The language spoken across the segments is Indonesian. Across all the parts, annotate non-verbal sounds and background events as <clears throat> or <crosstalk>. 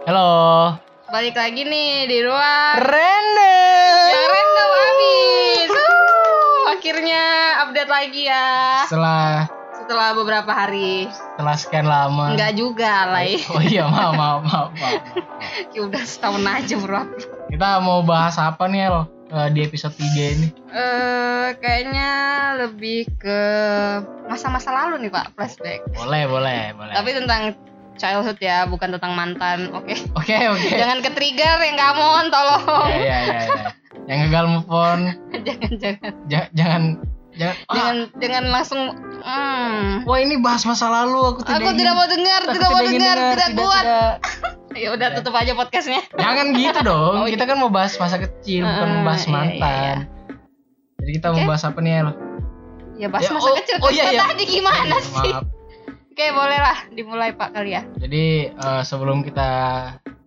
Halo. Balik lagi nih di ruang Random. yang random habis. Uh, akhirnya update lagi ya. Setelah Setelah beberapa hari. setelah sekian lama. Enggak juga lah. Oh iya, maaf, maaf, maaf, maaf. <laughs> Ya udah setahun aja bro. Kita mau bahas apa nih, El? Eh, di episode 3 ini. Eh kayaknya lebih ke masa-masa lalu nih Pak, flashback. Boleh, boleh, boleh. Tapi tentang childhood ya, bukan tentang mantan. Oke. <laughs> Oke, oke. Jangan ke trigger yang kamon, tolong. Ya, ya, ya, ya. Yang gagal move on, <laughs> jangan jangan ja- jangan jangan ah, jangan jangan langsung hmm. Wah, ini bahas masa lalu aku tidak Aku ingin- tidak mau dengar, aku tidak mau dengar, dengar, tidak kuat. tidak. <laughs> Ya udah tutup aja podcastnya. Jangan gitu dong. Oh, kita kan mau bahas masa kecil, bukan Ah, membahas iya, iya, mantan. Jadi kita mau Oke. bahas apa nih? Ya bahas Ya, masa oh, kecil oh, iya, kita iya. tadi gimana sih? Maaf. Oke, boleh lah dimulai Pak kali ya. Jadi eh, sebelum kita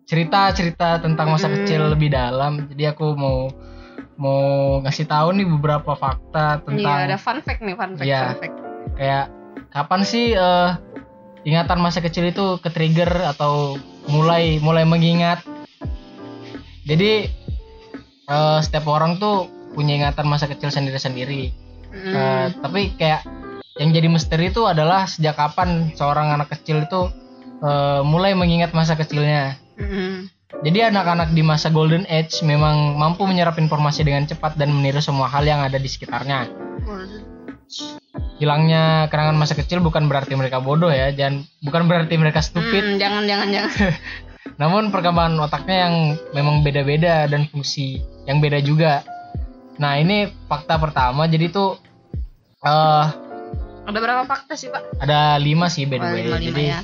cerita-cerita tentang masa Mm-mm. kecil lebih dalam, jadi aku mau mau ngasih tahu nih beberapa fakta Iya, tentang ada fun fact nih, fun fact, Iya. fun fact. kayak kapan sih eh, ingatan masa kecil itu ke trigger atau mulai mulai mengingat. Jadi eh, setiap orang tuh punya ingatan masa kecil sendiri-sendiri. Mm. Eh, tapi kayak yang jadi misteri itu adalah sejak kapan seorang anak kecil itu eh, mulai mengingat masa kecilnya. Mm-mm. Jadi anak-anak di masa golden age memang mampu menyerap informasi dengan cepat dan meniru semua hal yang ada di sekitarnya. Hilangnya kenangan masa kecil bukan berarti mereka bodoh ya, dan bukan berarti mereka stupid. Mm, jangan jangan jangan. <laughs> Namun perkembangan otaknya yang memang beda-beda dan fungsi yang beda juga. Nah ini fakta pertama. Jadi tuh eh Ada berapa fakta sih Pak? ada lima sih by the Oh, way. Jadi ya.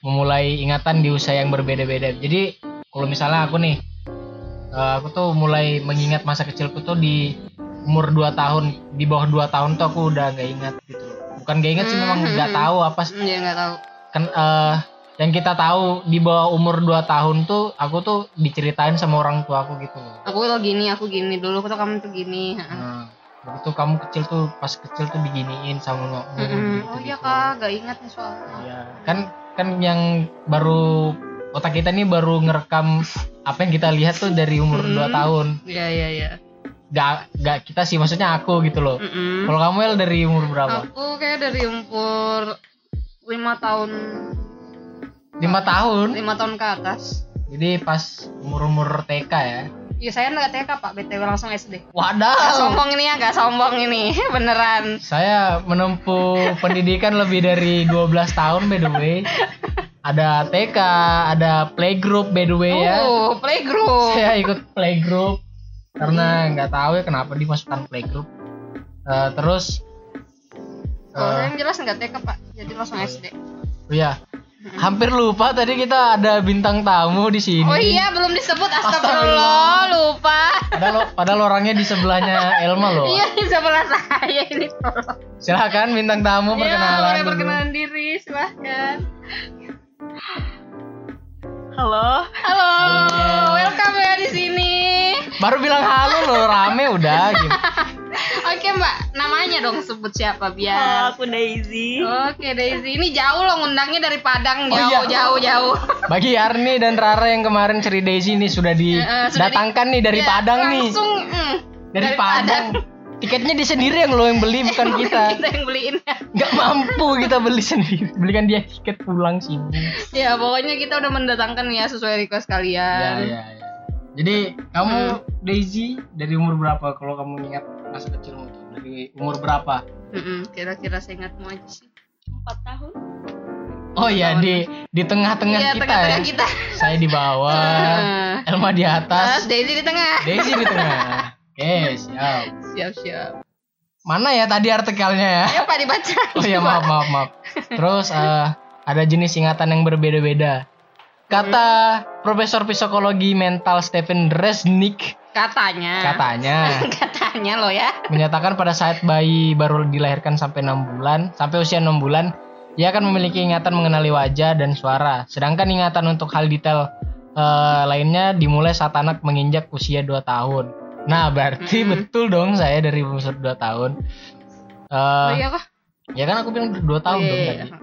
memulai ingatan di usia yang berbeda-beda. Jadi kalau misalnya aku nih, eh, aku tuh mulai mengingat masa kecilku tuh di umur 2 tahun, di bawah 2 tahun tuh aku udah gak ingat gitu. Bukan gak ingat sih, memang Hmm, nggak hmm, tahu apa sih. Mm, ya nggak tahu. kan eh, yang kita tahu di bawah umur 2 tahun tuh aku tuh diceritain sama orang tua aku gitu. Aku tuh gini, aku gini dulu, aku tuh kamu tuh gini. Nah, begitu kamu kecil tuh pas kecil tuh diginiin sama mama Mm-mm. gitu, Oh iya kak, gak ingat nih soalnya. Iya, kan kan yang baru otak kita nih baru ngerekam apa yang kita lihat tuh dari umur Hmm. 2 tahun. Iya iya iya. Gak, gak kita sih maksudnya aku gitu loh. Mm-mm. Kalau kamu El dari umur berapa? Aku kayak dari umur lima tahun Lima tahun. lima tahun ke atas. Jadi pas umur-umur TK ya. Iya saya nggak TK pak, BTW langsung SD. Gak Wadah. sombong ini ya, gak sombong ini, <laughs> beneran. Saya menempuh pendidikan lebih dari 12 tahun by the way. Ada TK, ada playgroup by the way ya. Oh, playgroup. Saya ikut playgroup karena nggak tahu ya kenapa dimasukkan playgroup. Eh, terus Kalau eh, saya yang jelas nggak TK pak, jadi langsung SD. oh ya, hampir lupa tadi kita ada bintang tamu di sini. Oh iya, belum disebut astagfirullah, lupa. Padahal, padahal orangnya di sebelahnya Elma loh. Iya, di sebelah saya ini tolong. Silakan bintang tamu Iya, perkenalan boleh dulu. perkenalan diri, silahkan. Halo, Halo, welcome ya di sini. Baru bilang halo loh, rame udah gitu. <laughs> Oke mbak, namanya dong sebut siapa biar. aku Daisy. Oke Daisy, ini jauh loh ngundangnya dari Oh, Padang, jauh iya. jauh jauh. Bagi Arni dan Rara yang kemarin ceri Daisy nih sudah Eh, eh, sudah didatangkan nih dari Ya, Padang nih. langsung, mm, Dari, Padang. Tiketnya dia sendiri yang lo yang beli <laughs> bukan kita. kita yang beliin ya. Nggak mampu kita beli sendiri. Belikan dia tiket pulang sini. Ya pokoknya kita udah mendatangkan ya sesuai request Ya, kalian. ya, ya. Jadi kamu Hmm. Daisy dari umur berapa kalau kamu ingat masa kecilmu tuh? Dari umur berapa? Mm-mm, Kira-kira saya ingatmu aja sih. Empat tahun. Oh iya di di tengah-tengah Iya kita tengah-tengah ya. kita. <laughs> Saya di bawah, <laughs> Elma di Terus atas, Daisy di tengah. Daisy di tengah. <laughs> Oke, siap. Siap-siap. Mana ya tadi artikelnya ya? Ya Pak dibaca. Oh iya maaf maaf maaf. Terus eh, ada jenis ingatan yang berbeda-beda. Kata Profesor Psikologi Mental Stephen Resnick Katanya. katanya <laughs> Katanya lo ya. menyatakan pada saat bayi baru dilahirkan sampai 6 bulan, sampai usia 6 bulan, ia akan memiliki ingatan mengenali wajah dan suara. Sedangkan ingatan untuk hal detail eh, lainnya dimulai saat anak menginjak usia 2 tahun. Nah, berarti Mm-mm. betul dong saya dari umur 2 tahun. Eh, Oh iya kah? ya kan aku bilang 2 tahun Iya, dong iya, tadi. iya.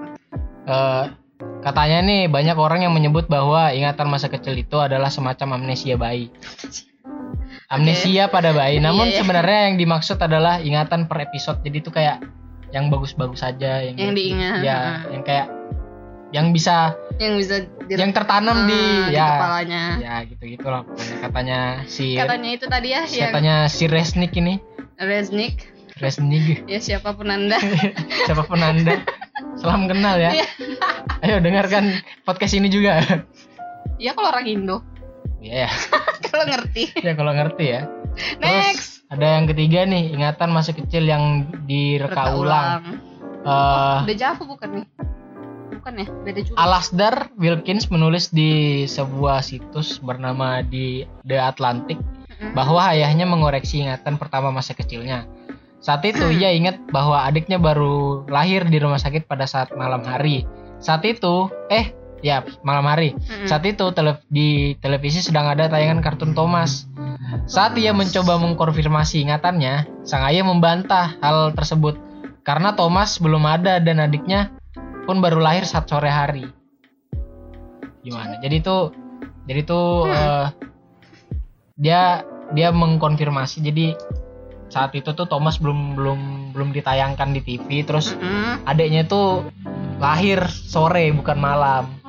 Eh, katanya nih banyak orang yang menyebut bahwa ingatan masa kecil itu adalah semacam amnesia bayi. <laughs> Amnesia pada bayi. Namun Iya, iya. sebenarnya yang dimaksud adalah ingatan per episode. Jadi itu kayak yang bagus-bagus saja yang Yang diingat. Ya, Heeh. yang kayak yang bisa yang bisa di, yang tertanam di, Ah, di ya kepalanya. ya gitu gitulah pokoknya katanya si Katanya itu tadi ya yang katanya si Resnik ini Resnik. Resnik Ya siapa pun anda. <laughs> siapa pun anda salam kenal ya Iya. ayo dengarkan podcast ini juga ya kalau orang Indo. <laughs> <laughs> ya kalau ngerti. ya kalau ngerti ya Next. terus ada yang ketiga nih ingatan masa kecil yang direka Reka ulang Eh, Udah Javu bukan nih? Bukan ya? Beda juga. Alasdair Wilkins menulis di sebuah situs bernama di The Atlantic Mm-mm. bahwa ayahnya mengoreksi ingatan pertama masa kecilnya. Saat itu ia ingat bahwa adiknya baru lahir di rumah sakit pada saat malam hari. Saat itu, eh ya malam hari. Mm-mm. Saat itu tele- di televisi sedang ada tayangan kartun Thomas. Saat ia mencoba mengkonfirmasi ingatannya, sang ayah membantah hal tersebut karena Thomas belum ada dan adiknya pun baru lahir saat sore hari. Gimana? Jadi itu jadi itu Hmm. eh, dia dia mengkonfirmasi jadi saat itu tuh Thomas belum belum belum ditayangkan di TV terus Mm-mm. adiknya tuh lahir sore bukan malam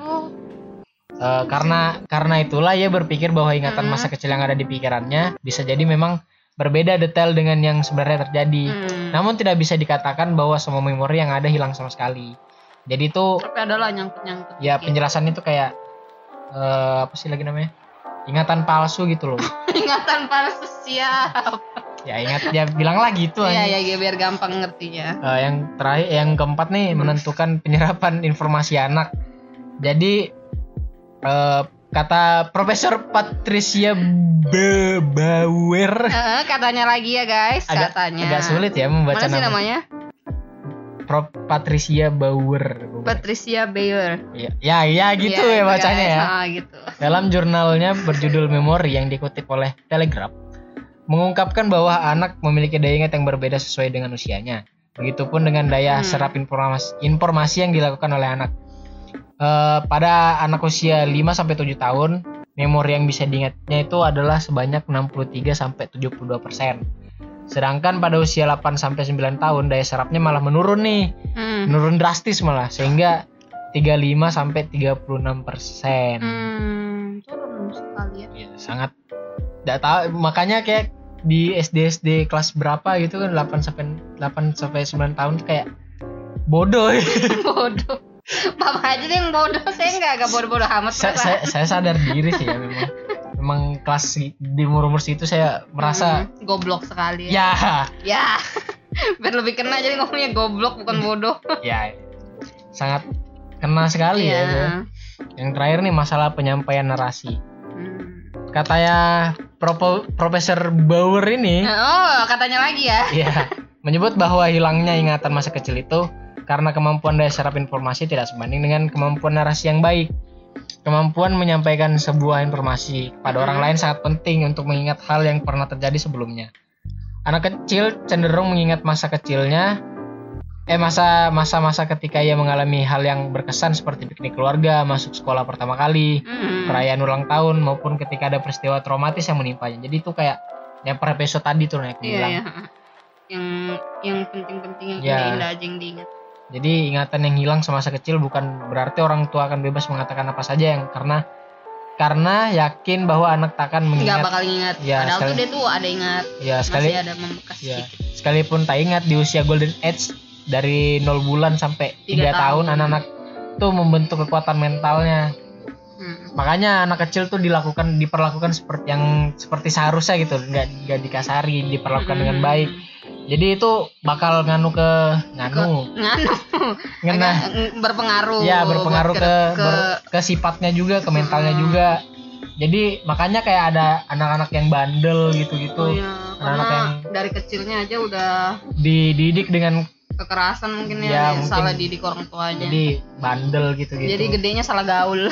Eh, karena karena itulah ia berpikir bahwa ingatan Hmm. masa kecil yang ada di pikirannya bisa jadi memang berbeda detail dengan yang sebenarnya terjadi. mm. Namun tidak bisa dikatakan bahwa semua memori yang ada hilang sama sekali. Jadi itu Tapi ada lah nyangkut-nyangkut. ya penjelasan itu kayak eh, apa sih lagi namanya? Ingatan palsu gitu loh. <laughs> Ingatan palsu siap. ya ingat dia bilang lagi itu Iya, ya, ya, biar gampang ngertinya. Eh, yang terakhir yang keempat nih menentukan penyerapan informasi anak. Jadi eh, kata Profesor Patricia Bauer Eh, katanya lagi ya guys, agak katanya. agak sulit ya membaca Mana sih nama. namanya? Prof Patricia Bauer. Patricia Bayer. Ya, ya, ya gitu Iya, ya itu, bacanya guys. ya. Ah, gitu. Dalam jurnalnya berjudul Memori yang dikutip oleh Telegraph, mengungkapkan bahwa anak memiliki daya ingat yang berbeda sesuai dengan usianya. Begitupun dengan daya Hmm. serap informasi, informasi yang dilakukan oleh anak. Eh, pada anak usia 5 sampai 7 tahun, memori yang bisa diingatnya itu adalah sebanyak 63 sampai 72 persen. Sedangkan pada usia 8 sampai 9 tahun daya serapnya malah menurun nih, Hmm. menurun drastis malah sehingga 35 sampai 36 persen. Hmm, turun sekali ya. Ya, sangat tidak tahu makanya kayak di SD SD kelas berapa gitu kan 8 sampai 8 sampai 9 tahun kayak bodoh. <laughs> bodoh. Bapak aja deh yang bodoh, saya enggak agak bodoh-bodoh amat. saya, saya, saya sadar diri sih ya memang. Memang kelas di umur umur situ saya merasa Hmm, goblok sekali ya. ya Ya. <laughs> Biar lebih kena jadi ngomongnya goblok bukan bodoh. ya sangat kena sekali ya. Iya. itu. Yang terakhir nih masalah penyampaian narasi. Hmm. Katanya Propo- Profesor Bauer ini Oh, katanya lagi ya. Iya, <laughs> menyebut bahwa hilangnya ingatan masa kecil itu karena kemampuan daya serap informasi tidak sebanding dengan kemampuan narasi yang baik. Kemampuan menyampaikan sebuah informasi Hmm. orang lain sangat penting untuk mengingat hal yang pernah terjadi sebelumnya. Anak kecil cenderung mengingat masa kecilnya eh masa masa-masa ketika ia mengalami hal yang berkesan seperti piknik keluarga, masuk sekolah pertama kali, Hmm. perayaan ulang tahun maupun ketika ada peristiwa traumatis yang menimpanya. Jadi itu kayak yang per episode tadi tuh yang Iya, bilang. iya. Yang yang penting-penting yang Ya. indah-indah aja yang diingat. Jadi ingatan yang hilang semasa kecil bukan berarti orang tua akan bebas mengatakan apa saja yang karena karena yakin bahwa anak takkan mengingat bakal ingat. Ya, Padahal sekali- tuh dia tuh ada ingat. ya sekali Masih ada membekas ya sekalipun tak ingat di usia golden age dari 0 bulan sampai Tiga 3 tahun anak-anak tuh membentuk kekuatan mentalnya. Hmm. Makanya anak kecil tuh dilakukan diperlakukan seperti yang seperti seharusnya gitu, nggak nggak dikasari, diperlakukan dengan Hmm. baik. Jadi itu bakal nganu ke nganu, Nganu. <laughs> ngena Agak, mm, berpengaruh. ya berpengaruh ke ke, ber- ke sifatnya juga ke mentalnya Hmm. juga jadi makanya kayak ada anak-anak yang bandel gitu-gitu Oh, iya. Anak-anak yang- dari kecilnya aja udah dididik dengan kekerasan mungkin ya, Ya, mungkin. salah didik orang tuanya. jadi bandel gitu-gitu Jadi gedenya salah gaul.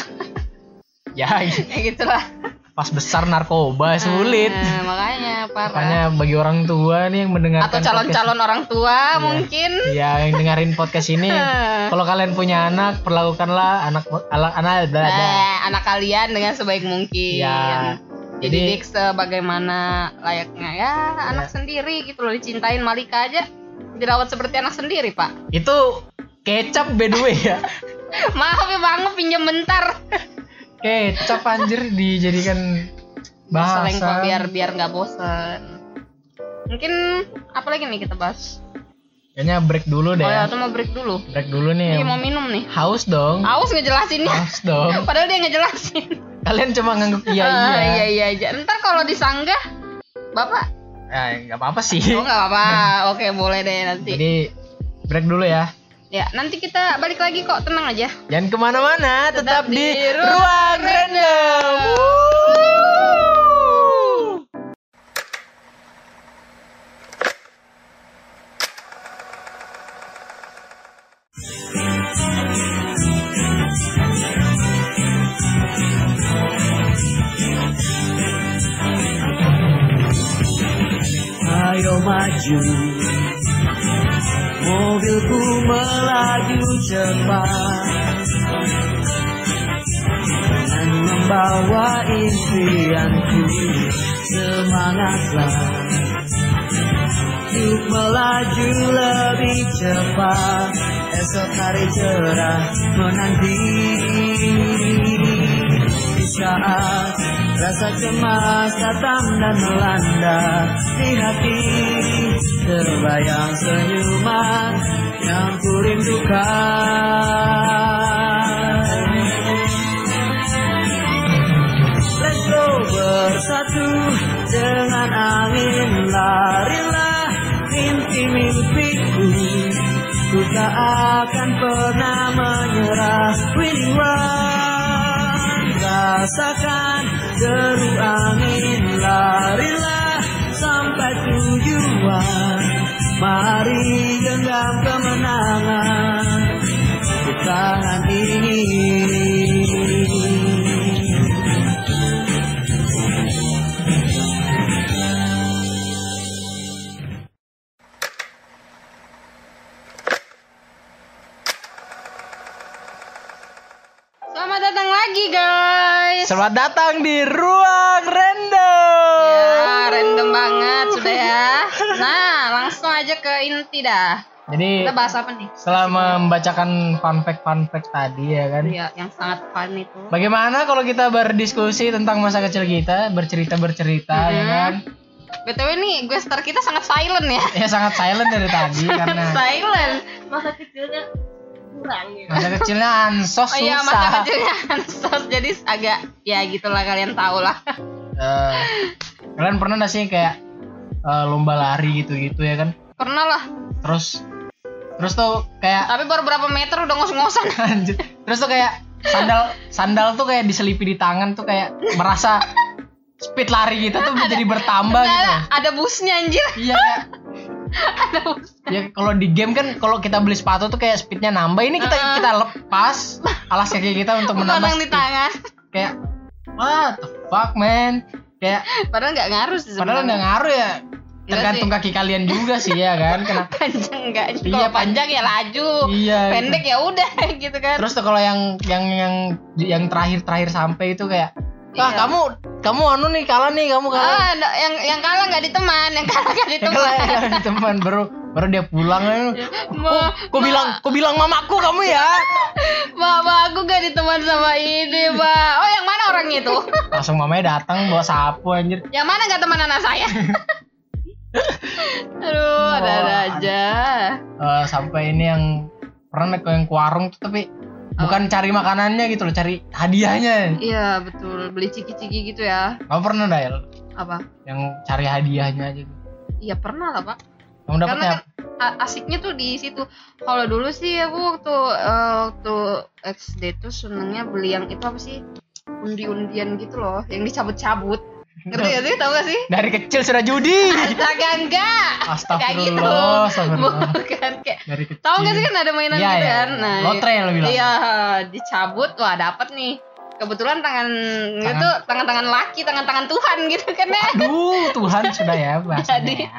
ya <laughs> ya gitulah. Pas besar narkoba sulit. Nah, makanya parah. Makanya bagi orang tua nih yang mendengarkan Atau calon-calon orang tua Iya. mungkin. ya yang dengerin podcast ini <laughs> kalau kalian punya anak perlakukanlah anak anak anak ada Eh, anak kalian dengan sebaik mungkin. Iya. Jadi- Dididik sebagaimana layaknya ya anak sendiri gitu loh dicintain Malika aja dirawat seperti anak sendiri pak. itu kecap by the way ya <laughs> Maaf ya bang pinjam bentar. <laughs> kecap anjir dijadikan bahasa Seleng kok biar biar nggak bosen. Mungkin apa lagi nih kita bahas? kayaknya break dulu deh Oh ya, ya. atau mau break dulu. break dulu nih Iya mau minum nih. haus dong Aus ngejelasinnya. haus dong <laughs> Padahal dia ngejelasin. kalian cuma nganggep iya <laughs> Ah, iya iya iya aja. Ntar kalau disanggah, bapak. ya nggak apa-apa sih Oh nggak apa. <laughs> Oke boleh deh nanti. jadi break dulu ya Ya nanti kita balik lagi kok tenang aja. jangan ke mana-mana tetap, Tetap di, di ruang random Wuh. Ayo maju Mobilku melaju cepat. Dan membawa impianku Semangatlah. Yuk melaju lebih cepat. Esok hari cerah menanti. Di saat rasa cemas datang dan melanda Di hati. Terbayang senyuman yang ku rindukan. Let's go bersatu dengan angin larilah mimpi-mimpiku. Ku tak akan pernah menyerah. Run Rasakan deru angin larilah sampai tujuan. Mari genggam kemenangan selamat datang di ruang random Ya random banget sudah ya. Nah langsung aja ke inti dah. jadi Kita bahas apa nih? setelah membacakan fun fact fun fact tadi ya kan Iya yang sangat fun itu. Bagaimana kalau kita berdiskusi tentang masa kecil kita, bercerita-bercerita ya Mhm. kan? btw nih gue star kita sangat silent ya. Ya sangat silent dari tadi karena silent. Masa kecilnya kurang ya. masa kecilnya ansos Oh iya masa susah. kecilnya ansos jadi agak ya gitulah kalian tahu lah. Eh, kalian pernah gak sih kayak eh, lomba lari gitu-gitu ya kan? Pernah lah. Terus terus tuh kayak Tapi baru berapa meter udah ngos-ngosan. <laughs> anjir. Terus tuh kayak sandal sandal tuh kayak diselipi di tangan tuh kayak merasa speed lari kita tuh <laughs> jadi bertambah Nggak gitu. ada, ada busnya anjir. Iya kayak Ada. Ya kalau di game kan kalau kita beli sepatu tuh kayak speednya nambah. Ini kita Heeh. kita lepas alas kaki kita untuk menambah Padang di speed. tangan. kayak what the fuck man? Kayak Padahal nggak ngaruh sih padahal nggak ngaruh ya. Iya tergantung kaki kalian juga sih ya kan? Kena <laughs> panjang enggak Iya, kalau panjang ya laju. Iya, pendek ya udah <laughs> gitu kan. Terus tuh kalau yang yang yang yang terakhir terakhir sampai itu kayak wah Iya. kamu kamu anu nih kalah nih kamu kalah ah no, yang yang kalah nggak diteman yang kalah nggak Ya diteman kalah ya, teman baru baru dia pulang kan Ma- <laughs> kok bilang kok bilang mamaku kamu ya Mama aku gak diteman sama ini, Pak. Oh, yang mana orangnya itu? <laughs> langsung mamanya datang bawa sapu anjir yang mana gak teman anak saya? <laughs> Aduh, ada-ada Wah. aja. Eh, sampai ini yang pernah ke yang ke warung tuh tapi bukan cari makanannya gitu loh cari hadiahnya Iya, betul. Beli ciki-ciki gitu ya. kamu pernah Dael Apa? yang cari hadiahnya aja Iya, pernah lah, Pak. kamu Karena dapetnya kan asiknya tuh di situ. Kalau dulu sih aku waktu eh, waktu SD tuh senengnya beli yang itu apa sih? Undi-undian gitu loh, yang dicabut-cabut. <laughs> Ngerti gak sih? Tau gak sih? dari kecil sudah judi Astaga enggak. Kayak gitu. Astagfirullah, astagfirullah. Bukan kayak dari kecil Tahu gak sih kan ada mainan Iya, gitu iya. kan? Nah, Lotre lo bilang. Iya, dicabut wah dapat nih. kebetulan tangan, Tangan- itu tangan-tangan laki, tangan-tangan Tuhan gitu kan ya. Aduh, Tuhan sudah ya <laughs> bahasanya. Jadi- ya.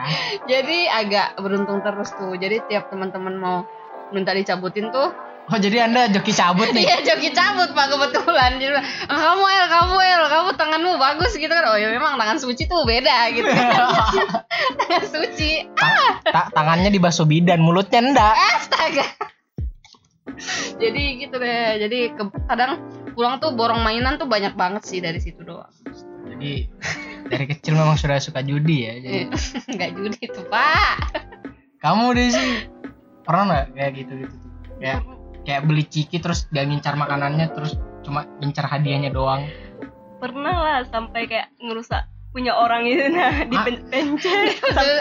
Jadi agak beruntung terus tuh. Jadi tiap teman-teman mau minta dicabutin tuh, Oh, jadi Anda joki cabut nih. iya joki cabut pak kebetulan. Jadi "Ah, kamu El, kamu El, kamu tanganmu bagus gitu kan. Oh ya memang tangan suci tuh beda gitu. <laughs> tangan suci. Ta- ta- tangannya dibasuh bidan, mulutnya enggak. Astaga. Jadi gitu deh. Jadi ke- kadang pulang tuh borong mainan tuh banyak banget sih dari situ doang. Jadi dari kecil memang sudah suka judi ya. Jadi <laughs> Enggak judi tuh pak. kamu deh sih pernah nggak kayak gitu gitu kayak kayak beli ciki terus gak ngincar makanannya terus cuma ngincar hadiahnya doang. Pernah lah sampai kayak ngerusak punya orang <laughs> itu nah dipencet.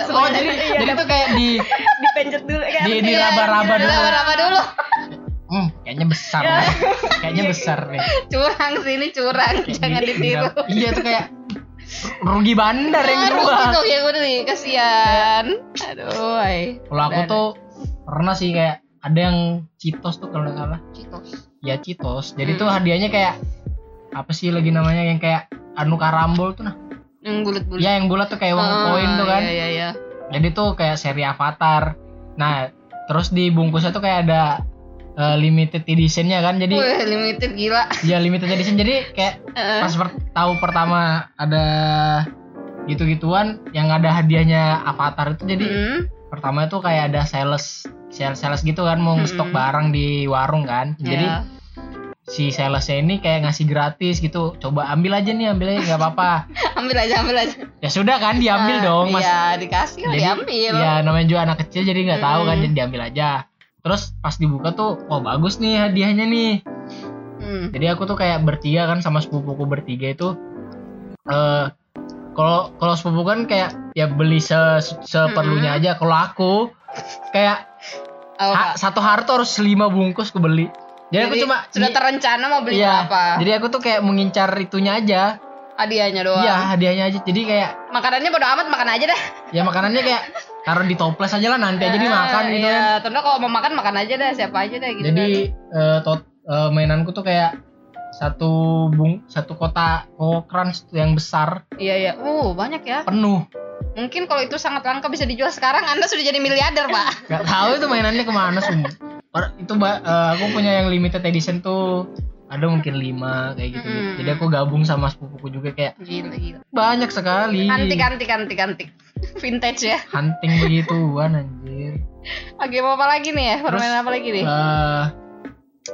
Oh jadi jadi tuh kayak di dipencet dulu kan di di raba-raba dulu. Raba-raba dulu. hmm, kayaknya besar Ya. nih. kayaknya besar nih <laughs> Curang sini curang, Kayak jangan di- ditiru. iya tuh kayak rugi bandar yang ya gue nih, kasihan. Aduh, kalau aku tuh pernah sih kayak ada yang citos tuh kalau nggak salah Citos. ya citos jadi Hmm. tuh hadiahnya kayak apa sih lagi namanya yang kayak anu karambol tuh nah Yang bulat-bulat. ya yang bulat tuh kayak uang Ah, koin tuh kan Iya, iya, iya. jadi tuh kayak seri avatar nah terus di bungkusnya tuh kayak ada eh, limited editionnya kan jadi Wih, limited gila. ya limited edition jadi kayak Heeh. pas per- tahu pertama ada gitu-gituan yang ada hadiahnya avatar itu jadi Hmm. pertama itu kayak ada sales sales sales gitu kan mau stok Mm-mm. barang di warung kan jadi Ya. si salesnya ini kayak ngasih gratis gitu coba ambil aja nih ambil aja nggak apa-apa <laughs> ambil aja, ambil aja. ya sudah kan diambil Ah, dong mas Iya, dikasih jadi diambil. ya namanya juga anak kecil jadi nggak tahu kan jadi diambil aja terus pas dibuka tuh oh bagus nih hadiahnya nih Hmm. jadi aku tuh kayak bertiga kan sama sepupuku bertiga itu eh kalau kalau sepupu kan kayak ya beli se seperlunya aja kalau aku kayak Oh, ha- satu hari tuh harus lima bungkus aku beli jadi, aku Jadi, cuma sudah terencana mau beli iya, apa? jadi aku tuh kayak mengincar itunya aja Hadiahnya doang. iya hadiahnya aja jadi kayak Makanannya bodo amat makan aja dah. ya makanannya kayak taruh di toples aja lah nanti aja dimakan gitu kan Iya, terus kalau mau makan makan aja dah, siapa aja dah gitu. jadi kan. eh, tot- eh, mainanku tuh kayak satu bung satu kota crunch yang besar Iya, iya. Uh, banyak ya. penuh Mungkin kalau itu sangat langka bisa dijual sekarang, Anda sudah jadi miliarder, Pak. <laughs> Gak tahu itu mainannya ke mana Or- itu Mbak, eh, aku punya yang limited edition tuh ada mungkin lima kayak gitu, Mm. jadi aku gabung sama sepupuku juga kayak Gila, gila. banyak sekali Antik, antik, antik, antik. Vintage ya. hunting begituan anjir Oke, apa lagi nih ya? Permainan apa lagi nih? Eh,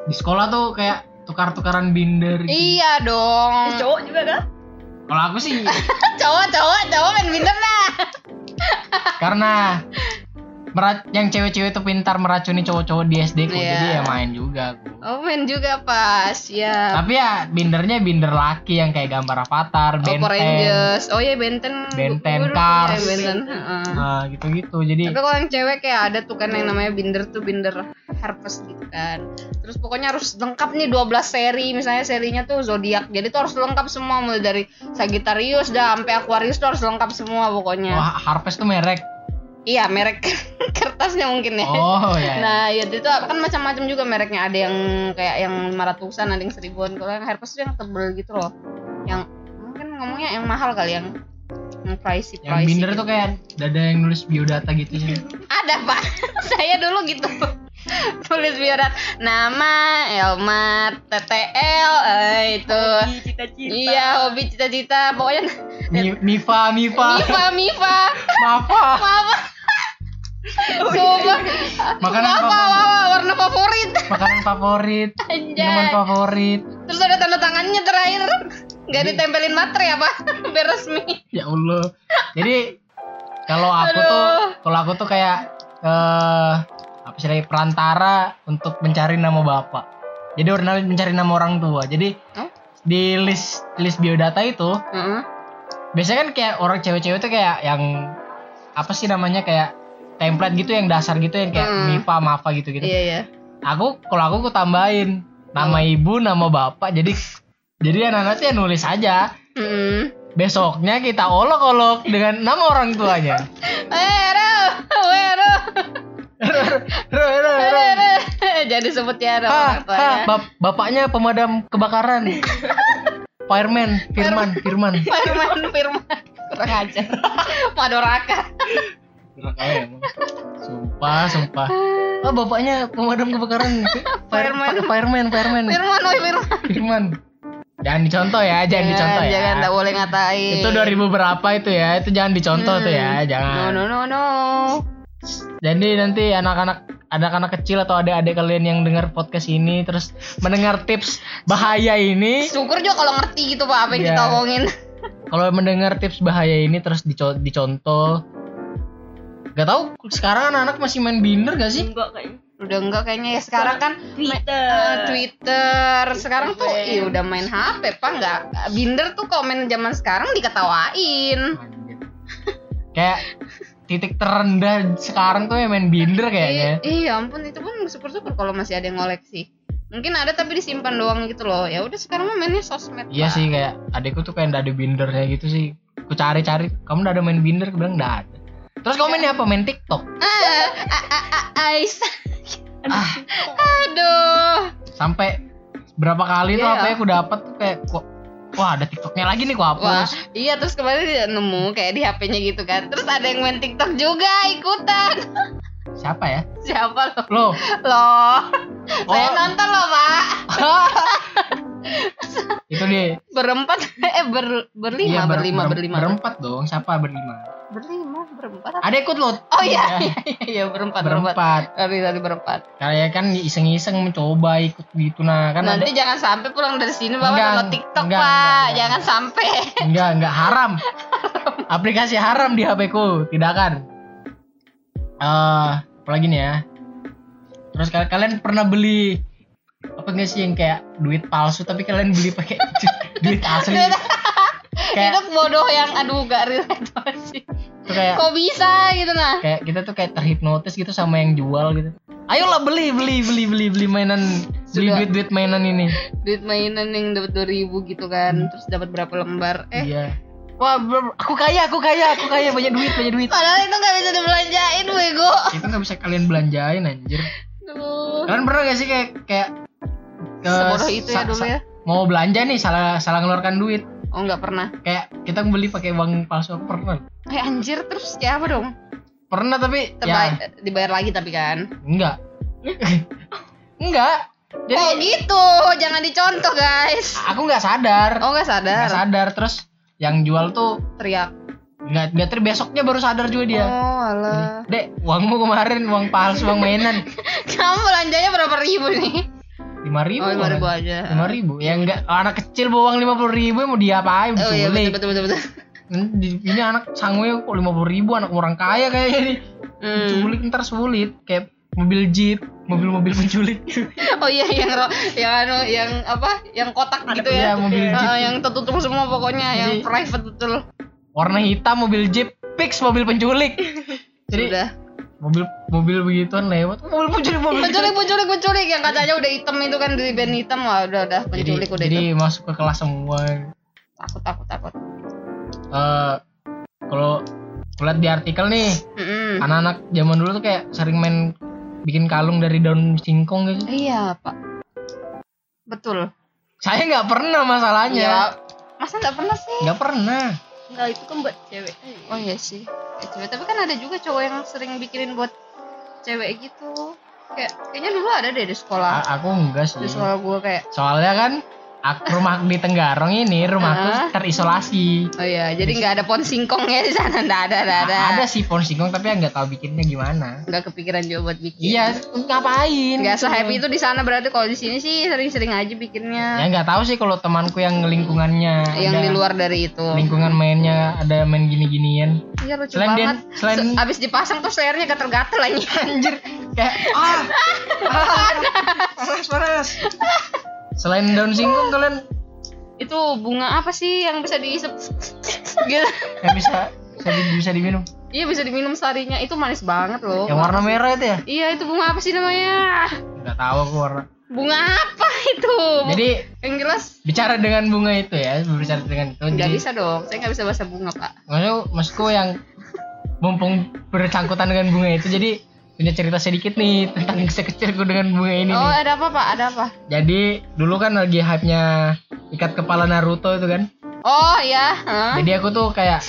di sekolah tuh kayak tukar-tukaran binder gitu. Iya dong. Eh, cowok juga kan kalau aku sih <laughs> cowok, cowok, cowok main binder dah. karena merat yang cewek-cewek tuh pintar meracuni cowok-cowok di SD ku Iya. jadi ya main juga aku Oh, main juga pas. Ya. tapi ya bindernya binder laki yang kayak gambar avatar Oh, benten Power Rangers. Oh iya Benten. Benten, Cars. punya Benten. Heeh. nah gitu-gitu jadi Tapi kalau yang cewek kayak ada tuh kan yang namanya binder tuh binder harvest gitu kan. Terus pokoknya harus lengkap nih 12 seri. Misalnya serinya tuh zodiak. Jadi tuh harus lengkap semua mulai dari Sagittarius dah sampai Aquarius tuh harus lengkap semua pokoknya. wah harvest tuh merek Iya, merek <laughs> kertasnya mungkin ya. oh ya Nah, ya itu kan macam-macam juga mereknya. Ada yang kayak yang 500-an, ada yang seribuan. Kalau yang harvest tuh yang tebel gitu loh. Yang mungkin ngomongnya yang mahal kali yang yang pricey yang pricey binder gitu. tuh kayak ada yang nulis biodata gitu sih. <laughs> Ada pak, <laughs> saya dulu gitu. Tulis biodata. Nama Elma TTL eh, itu. Hobi, cita-cita. Iya hobi cita-cita. Pokoknya Mi- Mifa Mifa. Mifa Mifa. Mafa. Mama Sumpah Makanan apa, favorit. apa, warna favorit? Makanan favorit. Minuman favorit. Terus ada tanda tangannya terakhir. Gak Jadi- ditempelin materai apa? <laughs> Biar resmi. Ya Allah. Jadi kalau aku Aduh. tuh kalau aku tuh kayak eh apa sih lagi, perantara untuk mencari nama bapak. Jadi orang mencari nama orang tua. Jadi Oh? di list list biodata itu Heeh. biasanya kan kayak orang cewek-cewek tuh kayak yang apa sih namanya kayak template gitu yang dasar gitu yang kayak Hmm. Mifa Mafa gitu gitu Iya iya. Aku kalau aku aku tambahin. Nama ibu nama bapak. Jadi jadi anak-anak ya nulis aja. Heeh. besoknya kita olok-olok dengan nama orang tuanya. <laughs> Eh, Ro, Wero, Ro, ro, ro, ro. Jadi sebut ya Ah, orang tuanya. bap- bapaknya pemadam kebakaran. <laughs> Fireman, Firman, Firman. Firman Firman. Kurang ajar. <laughs> Madoraka Sumpah, sumpah. Oh, bapaknya pemadam kebakaran. Fire- Fireman. Fireman, Fireman. Firman oi Firman Firman. Jangan dicontoh ya, jangan dicontoh ya. jangan nggak boleh ngatain Itu 2000 berapa itu ya? Itu jangan dicontoh tuh ya, no jangan. no no no Jadi nanti anak-anak anak-anak kecil atau adik-adik kalian yang dengar podcast ini terus mendengar tips bahaya ini, syukur juga kalau ngerti gitu pak apa yang Iya. kita omongin kalau mendengar tips bahaya ini terus dico- dicontoh Gak tahu sekarang anak-anak masih main binder gak sih? Enggak kayaknya. udah enggak kayaknya ya sekarang kan Twitter. eh, Twitter sekarang tuh iya udah main HP pak nggak binder tuh komen zaman sekarang diketawain <laughs> Kayak titik terendah sekarang tuh ya main binder kayaknya. Iya, iya ampun itu pun syukur-syukur kalau masih ada yang ngoleksi. Mungkin ada tapi disimpan doang gitu loh. Ya udah sekarang mah mainnya sosmed. Iya Pak. sih kayak adekku tuh kayak nggak ada bindernya gitu sih. Aku cari-cari, kamu udah ada main binder? Aku bilang nggak ada. Terus kamu mainnya apa? Main TikTok? Ah, ah, ah, ah, Ais. Ah, Aduh. sampai berapa kali tuh Iya. apa ya aku dapat tuh kayak kok wah ada TikToknya lagi nih Wah, hapus. iya terus kemarin dia nemu kayak di HP-nya gitu kan. Terus ada yang main TikTok juga ikutan. Siapa ya? Siapa lo? Loh. Saya Oh. nonton loh, Pak. <laughs> <laughs> itu dia. Berempat eh ber berlima, Iya, ber- berlima, ber- berlima. Berempat dong. Siapa berlima? Berlima, berempat. Ada ikut lo. Oh iya, iya, <laughs> iya, berempat, berempat. Berempat. Tadi berempat. Kayak kan iseng-iseng mencoba ikut gitu nah kan Nanti ada jangan sampai pulang dari sini bawa download TikTok, enggak, Pak. enggak, enggak. Jangan sampai. enggak enggak haram. <laughs> Aplikasi haram di HP ku, tidak kan. Eh, apalagi nih ya. Terus kal- kalian pernah beli apa enggak sih yang kayak duit palsu tapi kalian beli pakai <laughs> duit asli. kayak Itu bodoh yang aduh gak relate sih. kayak Kok bisa gitu nah? kayak kita tuh kayak terhipnotis gitu sama yang jual gitu. Ayolah beli beli beli beli beli mainan beli Sudah. duit duit mainan ini. Duit mainan yang dapat 2000 gitu kan, terus dapat berapa lembar? Eh, Iya. Wah, bro, aku kaya, aku kaya, aku kaya, banyak duit, banyak duit. padahal itu gak bisa dibelanjain, bego. Itu nggak bisa kalian belanjain anjir. Aduh. Kalian pernah gak sih kayak kayak Sebodoh itu ya dulu ya. Mau belanja nih salah salah ngeluarkan duit. Oh, nggak pernah. Kayak kita beli pakai uang palsu pernah. Eh anjir, terus ya apa dong? Pernah tapi Terba- ya dibayar lagi tapi kan. enggak. <laughs> enggak. Jadi oh gitu, jangan dicontoh guys. aku nggak sadar. Oh nggak sadar. Nggak sadar terus yang jual tuh Teriak. nggak nggak ter besoknya baru sadar juga dia. Oh alah. Dek, uangmu kemarin uang palsu, uang mainan. <laughs> Kamu belanjanya berapa ribu nih? Lima ribu Oh lima ribu aja. lima ribu ya enggak anak kecil bawa uang lima puluh ribu mau diapain Oh iya betul betul betul. betul. Di- ini anak sanggunya kok lima puluh ribu anak orang kaya kayaknya nih Hmm. culik ntar sulit kayak mobil jeep mobil-mobil penculik <laughs> Oh iya yang ro- yang anu yang apa? Yang kotak gitu Iya, ya. mobil jeep. yang tertutup semua pokoknya yang Jadi- private betul. warna hitam mobil jeep fix mobil penculik <laughs> jadi Sudah. Mobil mobil begituan lewat "Oh, mobil penculik mobil Penculik penculik penculik yang kacanya udah hitam itu kan dari band hitam wah udah udah jadi, penculik udah jadi masuk ke kelas semua Takut takut takut. Eh, kalau lihat di artikel nih Mm-mm. anak-anak zaman dulu tuh kayak sering main bikin kalung dari daun singkong gitu Iya pak. Betul. saya nggak pernah masalahnya Iya. Masa nggak pernah sih? nggak pernah Enggak, itu kan buat cewek. Oh iya sih. Eh, cewek. Tapi kan ada juga cowok yang sering bikinin buat cewek gitu. Kayak kayaknya dulu ada deh di sekolah. A- aku enggak sih Di sekolah gua kayak soalnya kan rumah di Tenggarong ini rumahku Hah? terisolasi oh iya, jadi nggak ada pohon singkong ya di sana, nggak ada, nggak ada. ada sih pohon singkong tapi nggak tahu bikinnya gimana Nggak kepikiran juga buat bikin. iya ngapain Nggak se-happy itu di sana berarti kalau di sini sih sering-sering aja bikinnya. ya nggak tahu sih kalau temanku yang lingkungannya yang di luar dari itu. lingkungan mainnya ada main gini-ginian Iya lucu Selain dia- banget. selain- Se- abis dipasang tuh layarnya gatel-gatel aja. <laughs> anjir kayak ah, ah <laughs> panas panas selain daun singkong kalian itu bunga apa sih yang bisa diisep <laughs> gitu? yang bisa bisa, bisa diminum Iya bisa diminum sarinya. Itu manis banget loh. yang warna merah itu ya Iya itu bunga apa sih namanya? nggak tahu aku warna Bunga apa itu? jadi yang jelas bicara dengan bunga itu ya berbicara dengan itu nggak jadi bisa dong. Saya nggak bisa bahasa bunga pak. maksudku maksudku yang mumpung bersangkutan dengan bunga itu jadi punya cerita sedikit nih tentang kisah kecilku dengan bunga ini Oh nih. ada apa pak? Ada apa? Jadi dulu kan lagi hype-nya ikat kepala Naruto itu kan. Oh ya. Hah? Jadi aku tuh kayak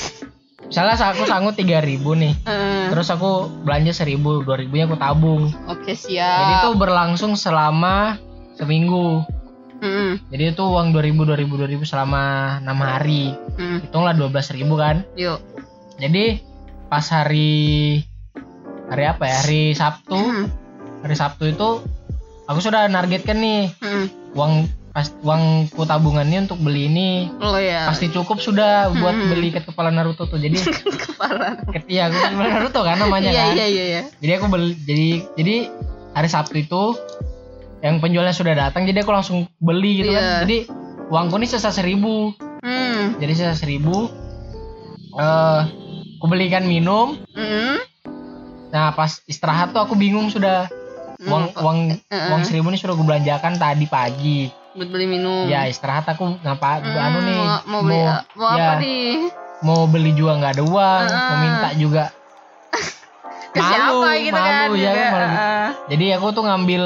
misalnya aku sanggup 3000 nih. Heeh. Terus aku belanja 1000, 2000 nya aku tabung. Oke Jadi siap. itu berlangsung selama seminggu. Mm-mm. Jadi itu uang 2000 2000 2000 selama 6 hari. Mm. Hitunglah 12.000 kan. Yuk. Jadi pas hari hari apa ya? Hari Sabtu. Mm. Hari Sabtu itu aku sudah nargetkan nih Mm. uang pas uangku tabungannya untuk beli ini Oh ya. pasti cukup sudah buat Hmm. beli ikat kepala Naruto tuh. Jadi <laughs> kepala. iya aku kepala Naruto kan namanya Iya kan. iya iya iya. Jadi aku beli jadi jadi hari Sabtu itu yang penjualnya sudah datang jadi aku langsung beli gitu Iya. kan. Jadi uangku nih sisa seribu. Hmm. Jadi sisa seribu. Eh aku belikan minum. Mm. Nah pas istirahat tuh aku bingung sudah uang Hmm. uang Eh, uang eh. seribu nih sudah gue belanjakan tadi pagi. buat beli minum. Ya istirahat aku ngapa Hmm, anu nih mau, mau beli mau ya, apa nih? mau beli juga nggak ada uang, Ah. mau minta juga <laughs> Ke siapa gitu kan? malu ya juga. kan malu. Ah. Jadi aku tuh ngambil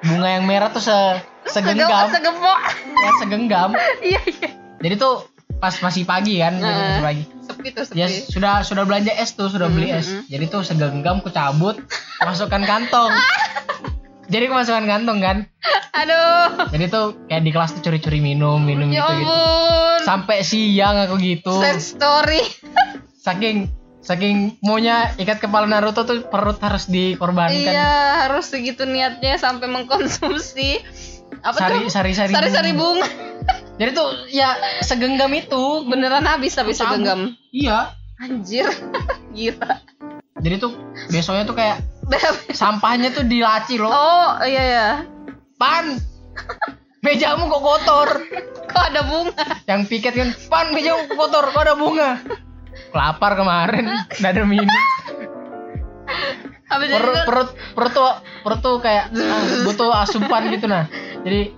bunga yang merah tuh se <laughs> segenggam, Segempok. ya segenggam. <laughs> Iya iya. Jadi tuh pas masih pagi kan, masih pagi. Sepi tuh sepi. Ya sudah sudah belanja es tuh, sudah beli Hmm, es. hmm, Jadi tuh segenggam ku cabut, masukkan kantong. <laughs> Jadi aku masukkan kantong kan. Aduh. Jadi tuh kayak di kelas tuh curi-curi minum, minum Ya gitu gitu. Sampai siang aku gitu. Sad story. <laughs> Saking saking maunya ikat kepala Naruto tuh perut harus dikorbankan. Iya, harus segitu niatnya sampai mengkonsumsi apa Sari tuh? sari sari. Sari-sari bunga. Jadi tuh ya segenggam itu. Beneran habis tapi segenggam. Iya. Anjir. <laughs> Gila. Jadi tuh besoknya tuh kayak <laughs> sampahnya tuh di laci loh. Oh, iya ya. Pan. Mejamu kok kotor. Kok ada bunga? Yang piket kan, pan mejamu kok kotor, kok ada bunga. Lapar kemarin, <laughs> nggak ada minum. Perut perut perut tuh perut tuh kayak ah, butuh asupan gitu nah. Jadi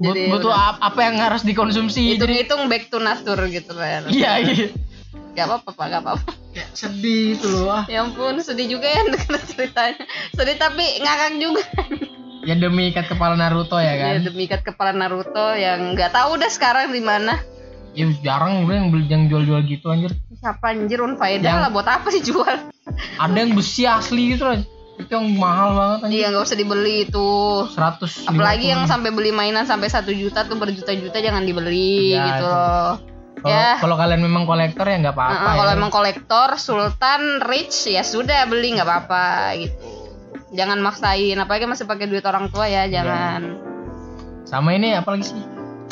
Jadi butuh udah. ap- apa yang harus dikonsumsi. Jadi hitung-hitung back to nature gitu lah. iya iya. Gak apa-apa, Pak, gak apa-apa. Kayak sedih tuh loh. ah. Ya ampun, sedih juga ya <laughs> dengar ceritanya. Sedih tapi ngakak juga. Ya demi ikat kepala Naruto ya Ya, kan. demi ikat kepala Naruto yang nggak tahu udah sekarang di mana. Ya jarang gue yang beli yang jual-jual gitu anjir. Siapa anjir unfaedah Yang- lah buat apa dijual? Ada yang besi asli gitu loh. Itu yang mahal banget anjir. Iya nggak usah dibeli itu. 100 Apalagi yang sampai beli mainan sampai satu juta tuh berjuta-juta jangan dibeli Iya, gitu itu. loh. kalau, ya. kalau kalian memang kolektor ya nggak apa-apa Nah, ya. kalau emang kolektor, sultan, rich ya sudah beli nggak apa-apa gitu. Jangan maksain, apalagi masih pakai duit orang tua ya, jangan. Sama ini apa lagi sih?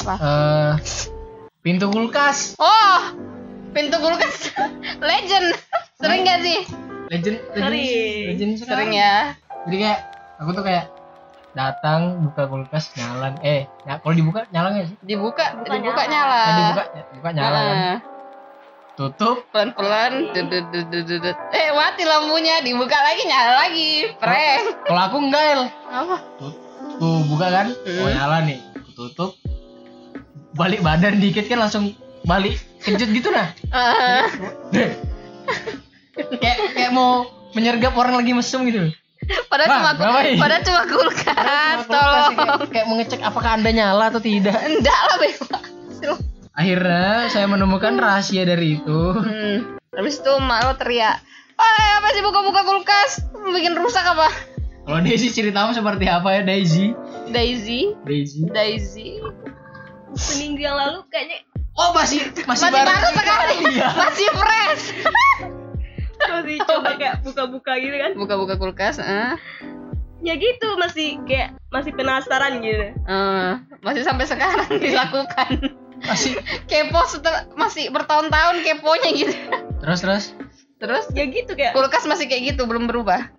Apa? Eh pintu kulkas. Oh, pintu kulkas <laughs> legend. Sering gak sih? Legend, legend, Sering. legend. Sering ya. Jadi kayak aku tuh kayak datang buka kulkas nyala eh ya, kalau dibuka nyala nggak sih? Dibuka, Buka dibuka nyala. nyala. Nah, dibuka dibuka nyala kan. Nah, Tutup pelan-pelan. dudut, dudut, dudut. Eh, mati lampunya, dibuka lagi nyala lagi. Prank. kalau aku enggak El. Apa? Tuh, tuh buka kan, oh nyala nih, Aku tutup, balik badan dikit kan langsung balik kejut gitu nah, Ah, kayak kayak mau menyergap orang lagi mesum gitu. padahal cuma ngapain? padahal cuma kulkas. Cuma kulkas, Tolong. kayak, kayak mengecek apakah anda nyala atau tidak. Enggak lah bebas. Akhirnya saya menemukan rahasia dari itu. Hmm. Habis itu emak lo teriak, "Wah, apa sih buka-buka kulkas? Bikin rusak apa?" Kalau Daisy ceritamu seperti apa ya Daisy? Daisy, Daisy. Daisy. seminggu yang lalu kayaknya Oh masih masih, Masih baru sekali. Iya. Masih fresh. Masih coba kayak buka-buka gitu kan Buka-buka kulkas, eh. ya gitu masih kayak masih penasaran gitu Eh, masih sampai sekarang <laughs> dilakukan. Masih. Kepo setelah masih bertahun-tahun keponya gitu. Terus terus. Terus ya gitu kayak kulkas masih kayak gitu, belum berubah.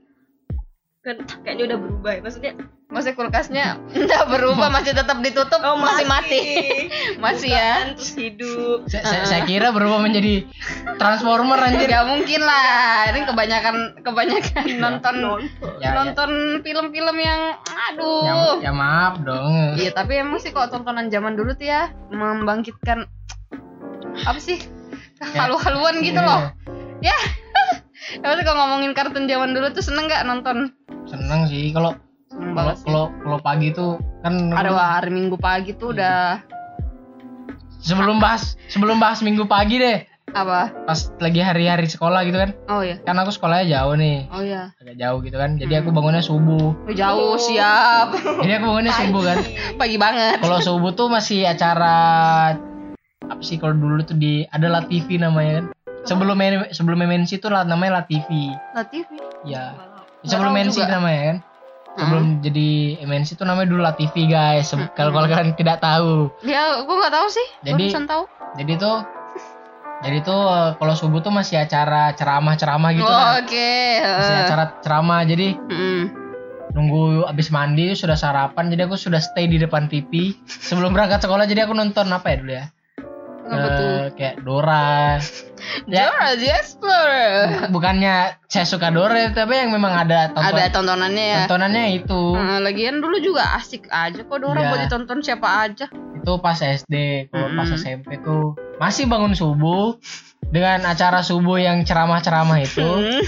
Kan kayaknya udah berubah ya maksudnya Masih kulkasnya enggak berubah, masih tetap ditutup, oh masih mati. <laughs> masih ya. Terus hidup Saya, saya, saya kira berubah menjadi transformer anjir. Gak mungkin lah. Ini kebanyakan kebanyakan nonton Ya, ya. nonton film-film yang Ya, aduh. ya maaf dong. Iya, tapi emang sih kalau tontonan zaman dulu tuh ya membangkitkan apa sih? Halu-haluan gitu loh. Ya. Sih kalau ngomongin kartun zaman dulu tuh seneng nggak nonton? Seneng sih kalau kalau kalau kalau pagi tuh kan Ada wah, hari Minggu pagi tuh udah sebelum bahas sebelum bahas minggu pagi deh Apa? pas lagi hari-hari sekolah gitu kan Oh iya. kan aku sekolahnya jauh nih Oh iya. agak jauh gitu kan jadi aku bangunnya subuh Oh, jauh siap. jadi aku bangunnya subuh kan Pagi banget. kalau subuh tuh masih acara apa sih kalau dulu tuh di ada La TV namanya kan sebelum M- sebelum MNC tuh lah namanya La TV Latif. ya Nggak sebelum MNC juga. namanya kan sebelum jadi MNC tuh namanya dulu La TV guys kalau kalau kalian tidak tahu Ya, gua nggak tahu sih. Jadi- tahu. jadi tuh jadi tuh eh, kalau subuh tuh masih acara ceramah-ceramah gitu Oh, kan Oke. masih heeh. acara ceramah jadi Mm. nunggu abis mandi sudah sarapan jadi aku sudah stay di depan TV sebelum berangkat sekolah jadi aku nonton apa ya dulu ya Eh, kayak Dora <laughs> ya Dora the Explorer. bukannya saya suka Dora tapi yang memang ada tonton Ada tontonannya ya. tontonannya itu Nah, lagian dulu juga asik aja kok Dora Iya. buat ditonton siapa aja. itu pas SD kalau pas Mm-mm. SMP tuh masih bangun subuh dengan acara subuh yang ceramah-ceramah itu Hmm.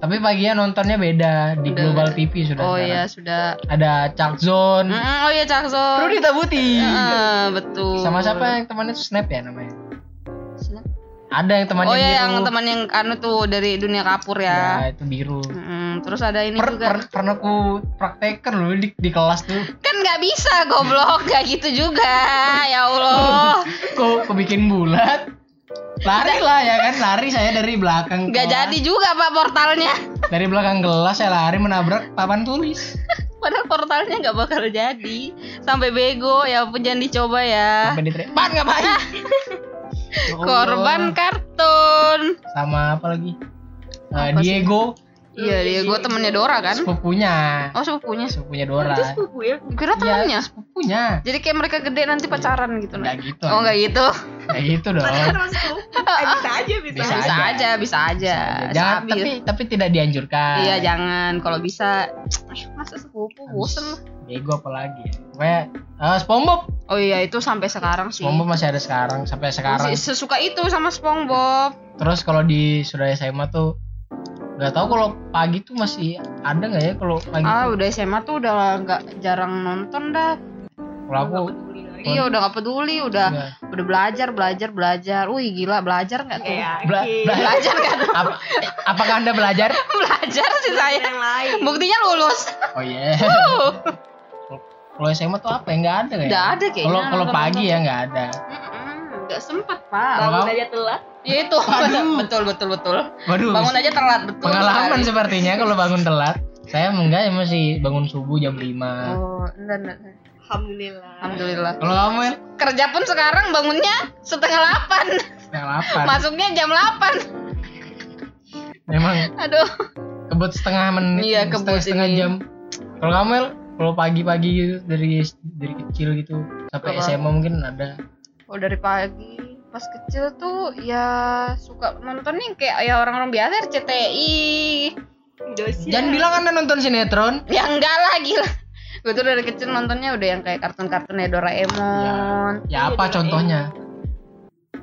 Tapi paginya nontonnya beda di Udah. Global TV sudah Oh iya sudah. ada Chuck Zone Mm, oh iya Cakso. Rudy Tabuti Ah, betul. sama siapa yang temannya tuh Snap ya namanya Snap? ada yang temannya Oh iya biru yang teman yang anu tuh dari dunia kapur ya ya. itu biru Mm, terus ada ini Per- juga. per- pernah ku praktekkan loh di, di kelas tuh Kan nggak bisa goblok, nggak gitu juga. Ya Allah. <laughs> kok kok bikin bulat lari lah ya kan lari saya dari belakang Nggak kelas. jadi juga Pak portalnya. dari belakang kelas saya lari menabrak papan tulis Padahal portalnya nggak bakal jadi. Sampai bego ya ampun jangan dicoba ya. sampai diteriak pan ngapain Ya Allah. Korban kartun. sama apa lagi Apa sih? Iya, dia gue temennya Dora kan. sepupunya Oh sepupunya. sepupunya Dora Itu sepupu ya? Kira temennya. Iya, sepupunya Jadi kayak mereka gede nanti pacaran gitu. nggak nah. gitu Oh nggak gitu. nggak gitu dong Padahal sepupu. <laughs> Eh, bisa aja bisa. Bisa Bisa aja. aja, bisa aja. jangan Sabi. tapi tapi tidak dianjurkan Iya jangan. Kalau bisa, masa sepupu bosen lah. Diego apalagi ya kayak eh, SpongeBob Oh iya itu sampai sekarang sih. SpongeBob masih ada sekarang sampai sekarang Masih sesuka itu sama SpongeBob. terus kalau di Surabaya SMA tuh nggak tahu kalau pagi tuh masih ada nggak ya kalau pagi Ah tuh udah SMA tuh udah nggak jarang nonton dah. kalau aku Iya udah nggak peduli, udah nggak. udah belajar belajar belajar. Wih gila belajar nggak tuh? Kayak Bela- bela- Belajar nggak tuh? Apa- apakah anda belajar <laughs> belajar sih saya. yang lain. Buktinya lulus. oh iya kalau SMA tuh apa ya nggak ada kayak Nggak ada kayaknya. kalau kalau pagi ya nggak ada Nggak sempet pak. Bangun aja telat. Ya itu <laughs> Waduh. betul betul betul. waduh Bangun aja telat betul. pengalaman sekali. sepertinya kalau bangun telat saya enggak ya masih bangun subuh jam 5 Oh enggak enggak. Alhamdulillah. Alhamdulillah. kalau kamu ya Kerja pun sekarang bangunnya setengah delapan. setengah delapan Masuknya jam delapan. memang Aduh. kebut setengah menit Iya, setengah, kebut setengah ini. jam kalau kamu El, kalau pagi-pagi gitu dari dari kecil gitu sampai Apa? SMA mungkin ada Oh dari pagi pas kecil tuh ya suka nonton nih kayak ya orang-orang biasa RCTI. Indosiar. jangan bilang anda nonton sinetron Ya enggak lah gila. Gue tuh dari kecil nontonnya udah yang kayak kartun-kartunnya Doraemon. ya apa contohnya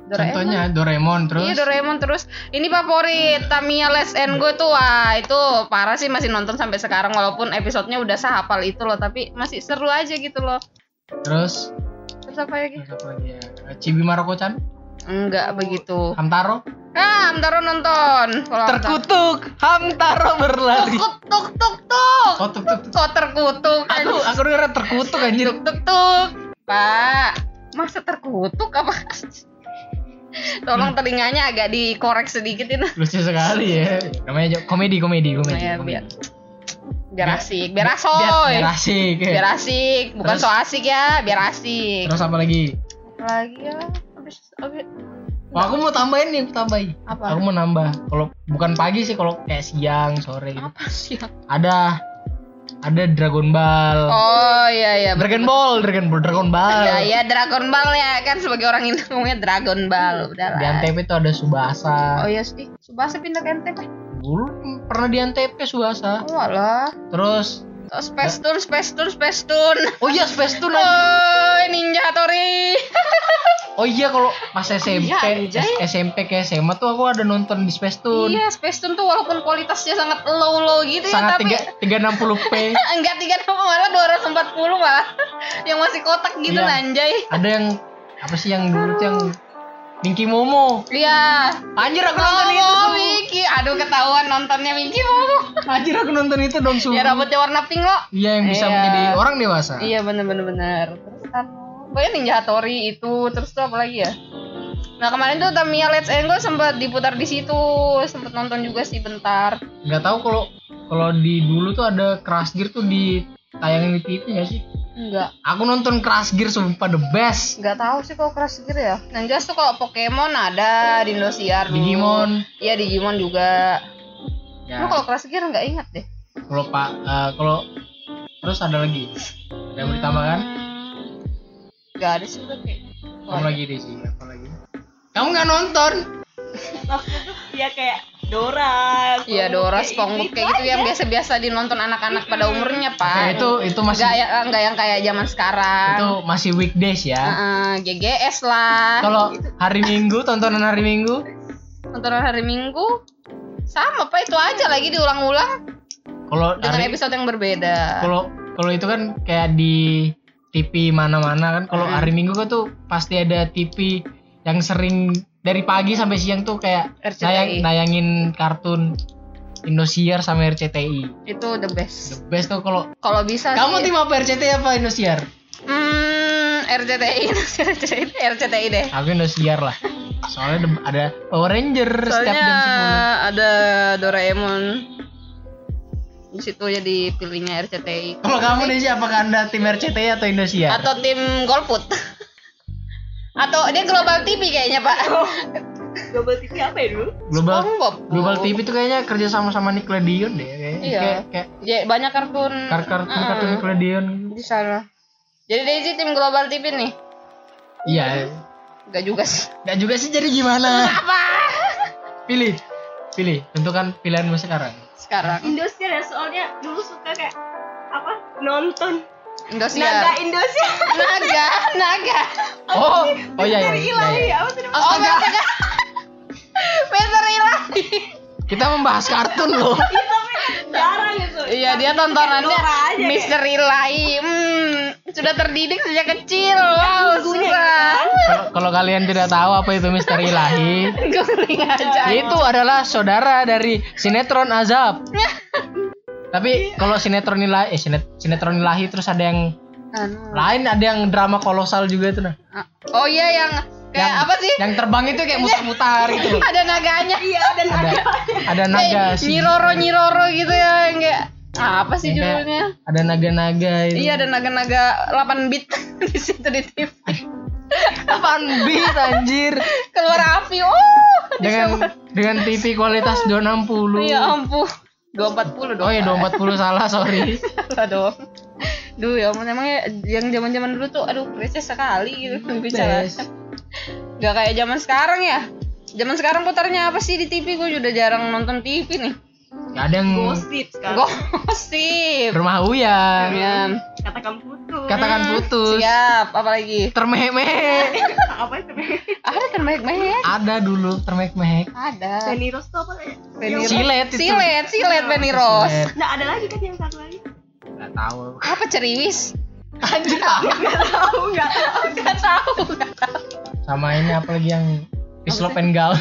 Doraemon. contohnya Doraemon terus Iya Doraemon terus ini favorit Tamiya Let's and Go tuh wah itu parah sih masih nonton sampai sekarang walaupun episodenya udah sehafal itu loh tapi masih seru aja gitu loh. terus Terus apa lagi? terus apa lagi ya Cibi Maroko-chan Enggak begitu. Hamtaro Ah, Hamtaro nonton. Kalau terkutuk Hamtaro berlari Tuk tuk tuk tuk. oh tuk tuk. Kok terkutuk? aku aku denger terkutuk anjir tuk tuk tuk. Pak, masa terkutuk apa? Tolong telinganya agak dikorek sedikit ini. lucu sekali ya namanya komedi komedi komedi, Ya, komedi. biar biar asik, biar asoy. biar asik ya. Biar asik, bukan Terus- so asik ya, biar asik. terus apa lagi Lagi ya, habis habis Oh, aku mau tambahin nih, tambahin. Apa? Aku mau nambah. Kalau bukan pagi sih, kalau kayak siang, sore gitu. apa sih? Ada ada Dragon Ball. Oh iya iya. Dragon Ball, Dragon Ball, Dragon Ball. Ya ya Dragon Ball ya kan sebagai orang Indo ngomongnya Dragon Ball. Udah Di. Antep itu ada Subasa. Oh iya sih. Subasa pindah ke NTB. Dulu pernah di Antep Subasa. Oh alah. Terus Oh, Space Tune, Space Tune, Space Tune. Oh iya Space Tune. Oh, Ninja Hattori. <laughs> Oh iya kalau pas SMP, Iya, SMP ke SMA tuh aku ada nonton di Space Tune. Iya, Space Tune tuh walaupun kualitasnya sangat low-low gitu Sangat ya, tapi tiga tiga enam puluh p. <laughs> enggak 3 malah 240 malah. yang masih kotak gitu Iya. anjay. Ada yang apa sih yang dulu tuh yang Minky Momo Iya. anjir aku nonton itu Oh, tuh Miki. Aduh ketahuan nontonnya Miki Momo. anjir aku nonton itu dong Ya sumpah rambutnya warna pink lo. iya yang bisa Iya. menjadi orang dewasa Iya bener bener bener. Terus kan pokoknya Ninja Hattori itu terus tuh apa lagi ya? Nah kemarin tuh Tamiya Let's Go sempat diputar di situ, sempat nonton juga sih bentar. nggak tahu kalau kalau di dulu tuh ada Crash Gear tuh di tayangin di TV nggak sih Enggak, aku nonton Crash Gear sumpah the best enggak tahu sih kalau Crash Gear ya. Yang jelas tuh kalau Pokemon ada di Indosiar. Digimon Iya Digimon juga. ya Lu kalau Crash Gear nggak ingat deh. kalau pak eh, kalau terus ada lagi ada yang mau ditambahkan Hmm, Nggak ada sih udah kayak. kamu lagi deh sih apa lagi kamu nggak nonton maksudnya tuh ya kayak Dora Iya Dora, SpongeBob itu kayak gitu yang biasa-biasa dinonton anak-anak pada umurnya Oke, pak. itu itu masih Nggak ya, nggak yang kayak zaman sekarang. itu masih weekdays ya Heeh, GGS lah. kalau hari minggu tontonan hari minggu Nontonan hari Minggu sama pak itu aja lagi diulang-ulang kalau dengan hari episode yang berbeda. kalau kalau itu kan kayak di TV mana-mana kan kalau Hmm. hari minggu kan tuh pasti ada TV yang sering dari pagi sampai siang tuh kayak RCTI. nayang, nayangin kartun Indosiar sama RCTI Itu the the best. best tuh kalau Kalau bisa kamu sih. tim apa RCTI apa Indosiar Hmm, RCTI, <laughs> RCTI, RCTI deh. aku Indosiar lah soalnya ada Power Ranger setiap Soalnya jam 10 ada Doraemon. Di situ jadi pilihnya RCTI. kalau kamu nih sih apakah anda tim RCTI atau Indosiar Atau tim Golput. <laughs> Atau dia Global TV kayaknya pak. <laughs> Global TV apa ya dulu Global SpongeBob. Global TV itu kayaknya kerja sama sama Nickelodeon deh kayaknya Iya. kayak kayak Ya, banyak kartun. kar- kartun Heeh. kartun Nickelodeon di sana. Jadi Daisy tim Global TV nih. iya Enggak juga sih. nggak juga sih jadi gimana Apa? pilih pilih tentukan pilihanmu sekarang Sekarang Indosiar ya soalnya dulu suka kayak apa nonton Naga Indosiar. Indosiar Naga, naga. oh oh iya iya, dari iya, ilahi iya. apa tuh namanya? Oh, naga. Peter Ilahi. kita membahas kartun loh <laughs> Iya, tapi kan jarang gitu Iya, dia tontonannya. Mister Ilahi. Hmm, sudah terdidik sejak kecil. Wow, susah. kalau kalian tidak tahu apa itu misteri ilahi <laughs> aja. itu adalah saudara dari sinetron azab <laughs> tapi kalau sinetron ilahi eh sinet- sinetron ilahi terus ada yang Anu. lain ada yang drama kolosal juga itu nah Oh iya yang kayak yang, apa sih? yang terbang itu kayak mutar-mutar gitu loh. <laughs> Ada naganya. iya dan ada ada naga sih Nyiroro nyiroro gitu ya yang kayak ah, apa sih Yang kayak judulnya? ada naga-naga itu Iya ada naga-naga 8 bit <laughs> di situ di TV. <laughs> apaan bit anjir Keluar api. Oh. dengan dengan TV kualitas 260 Ya ampun. 240 dong. oh iya 240 salah sorry <laughs> Salah dong. Duh ya ampun emangnya yang zaman-zaman dulu tuh aduh receh sekali gitu <laughs> bicara. Best. Gak kayak zaman sekarang ya. Zaman sekarang putarnya apa sih di TV? Gue udah jarang nonton TV nih. Gak ada yang gosip sekarang Gosip. rumah Uya Ya. katakan putus katakan putus Siap, apalagi? termehek-mehek <laughs> apa itu Ada termehek-mehek. ada dulu termehek-mehek Ada. Rose tuh apa ya Penny Silet itu. Silet, silet Rose. Silet. nah ada lagi kan yang satu lagi Gak tahu Apa ceriwis? anjir tahu nggak tahu nggak tahu Gak tahu, gak tahu. sama ini apa lagi yang Pislop and Gal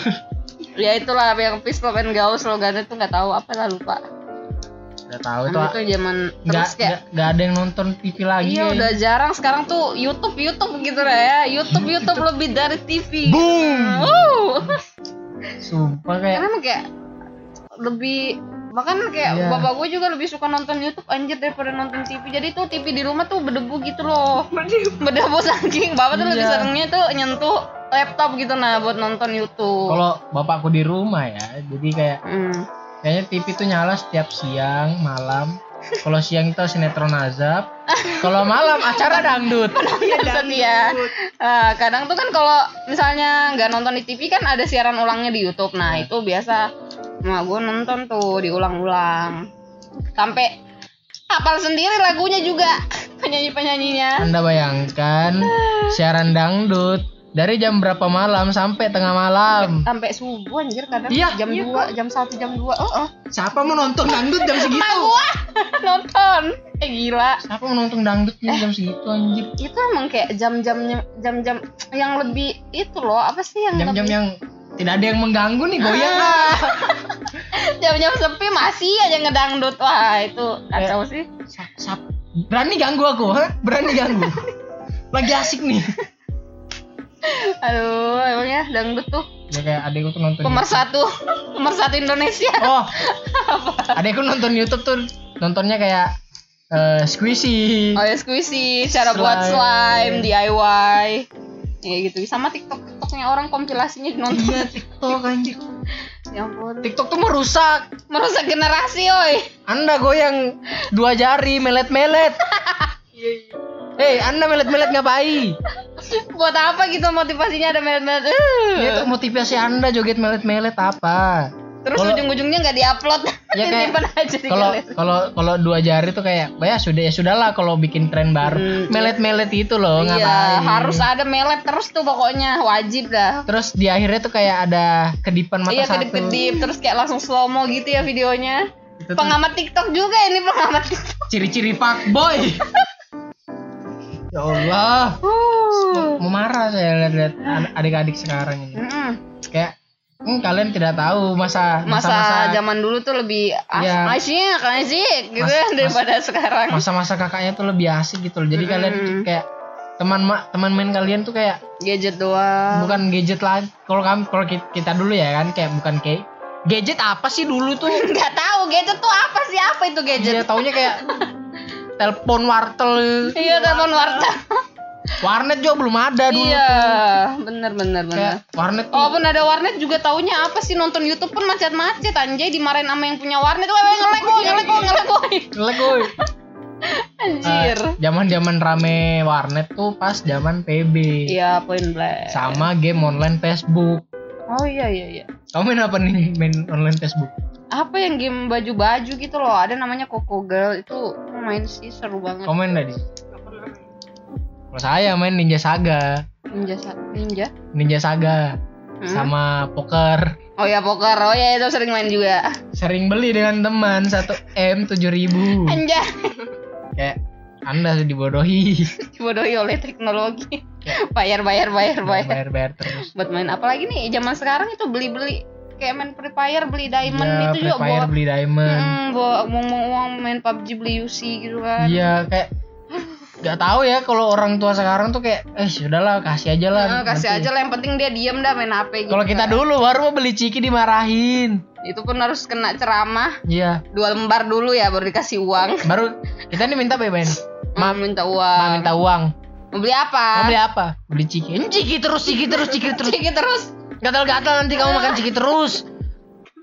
Ya itulah yang pistol and gaus slogannya tuh nggak tahu apa lah lupa. Gak tahu itu Nah, itu zaman nggak kayak nggak nggak ada yang nonton TV lagi Iya udah jarang sekarang tuh YouTube YouTube gitu lah ya YouTube YouTube lebih dari TV. Boom. Wow. sumpah kayak Karena kayak lebih bahkan kayak Iya. bapak gue juga lebih suka nonton YouTube anjir daripada nonton TV. Jadi tuh TV di rumah tuh berdebu gitu loh. <laughs> Berdebu saking bapak tuh lebih Iya. seringnya tuh nyentuh laptop gitu nah buat nonton YouTube. kalau bapakku di rumah ya jadi kayak Hmm. kayaknya TV tuh nyala setiap siang malam kalau siang itu sinetron azab kalau malam acara dangdut setia. Ah, kadang tuh kan kalau misalnya nggak nonton di TV kan ada siaran ulangnya di YouTube. Nah itu biasa, nah gue nonton tuh diulang-ulang sampai hafal sendiri lagunya juga <laughs> penyanyi penyanyinya. anda bayangkan <sighs> siaran dangdut dari jam berapa malam sampai tengah malam Sampai subuh anjir kadang Iya, jam iya, 2, jam 1, jam 2. Oh, oh. siapa mau nonton dangdut jam segitu Mak gua <laughs> nonton eh gila Siapa mau nonton dangdut nih jam segitu anjir? itu emang kayak jam-jamnya jam-jam yang lebih itu loh apa sih yang Jam-jam lebih- yang tidak ada yang mengganggu nih goyang lah. <laughs> Ah. jam-jam sepi masih aja ngedangdut wah itu kacau sih Sap, sap. Berani ganggu aku, ha? Berani ganggu. <laughs> Lagi asik nih. aduh emangnya dangdut tuh Ya kayak adekku tuh nonton. pemersatu pemersatu Indonesia Oh, <laughs> adekku nonton YouTube tuh nontonnya kayak eh squishy. oh ya squishy cara buat Slime. slime DIY ya gitu sama TikTok TikToknya orang kompilasinya nonton Iya TikTok anjir. <laughs> ya ampun TikTok tuh merusak. merusak generasi oi Anda goyang dua jari melet-melet. Hei, <laughs> Anda melet-melet ngapain? buat apa gitu motivasinya ada melet-melet Uh. Ya itu motivasi Anda joget melet-melet apa? Terus Kalau- ujung-ujungnya nggak diupload. Ya <laughs> kayak aja kalau kalau kalau dua jari tuh kayak ya sudah ya sudahlah kalau bikin tren baru. Hmm, melet-melet itu loh iya ngapain? harus ada melet terus tuh pokoknya wajib dah. Terus di akhirnya tuh kayak ada kedipan mata iya satu. kedip-kedip terus kayak langsung slow mo gitu ya videonya. Itu tuh. Pengamat TikTok juga ini pengamat TikTok. Ciri-ciri fuckboy <laughs> ya Allah. Uh. mau marah saya lihat-lihat ad- adik-adik sekarang ini. Mm-mm. kayak hmm, kalian tidak tahu masa masa zaman dulu tuh lebih Iya. asyik asyik gitu Mas- ya mas- daripada sekarang. masa-masa kakaknya tuh lebih asik gitu loh. Jadi Mm-mm. kalian tuh kayak teman ma- teman main kalian tuh kayak gadget doang. Bukan gadget lagi kalau kami kalau ki- kita dulu ya kan kayak bukan kayak gadget apa sih dulu tuh? <laughs> Nggak tahu gadget tuh apa sih? Apa itu gadget? Iya taunya kayak <laughs> telepon wartel. Iya telepon warta <laughs> warnet juga belum ada dulu iya bener bener bener kayak warnet tuh Walaupun ada warnet juga taunya apa sih nonton YouTube pun macet-macet anjay dimarahin sama yang punya warnet. Woi, woi, ngelek woi, ngelek woi, ngelek woi. Jelek, woy. <laughs> Anjir. zaman zaman rame warnet tuh pas zaman PB Iya, point blank. sama game online Facebook Oh iya iya iya. kamu main apa nih main online Facebook Apa yang game baju-baju gitu loh. Ada namanya Coco Girl itu main sih seru banget. kamu main tadi kalau saya main Ninja Saga Ninja Sa- Ninja. Ninja Saga Hmm? sama poker Oh ya poker. Oh ya itu sering main juga. sering beli dengan teman 1 M 7000 Anjay. kayak anda dibodohi <laughs> Dibodohi oleh teknologi. bayar bayar bayar bayar. bayar bayar terus Buat main apa lagi nih? Zaman sekarang itu beli-beli kayak main Free Fire, beli diamond ya, itu Free juga Fire bawa beli diamond Hmm, bawa uang uang main PUBG beli UC gitu kan. iya kayak nggak tahu ya kalau orang tua sekarang tuh kayak eh sudahlah kasih aja lah Nah, kasih nanti. aja lah yang penting dia diem dah main HP gitu. kalau kita kan. dulu baru mau beli ciki dimarahin itu pun harus kena ceramah iya dua lembar dulu ya baru dikasih uang. <laughs> baru kita nih minta ya Ben Ma minta uang. Ma minta uang Mau beli apa? mau beli apa beli ciki ciki terus ciki terus ciki terus Ciki terus. gatal-gatal nanti kamu makan ciki terus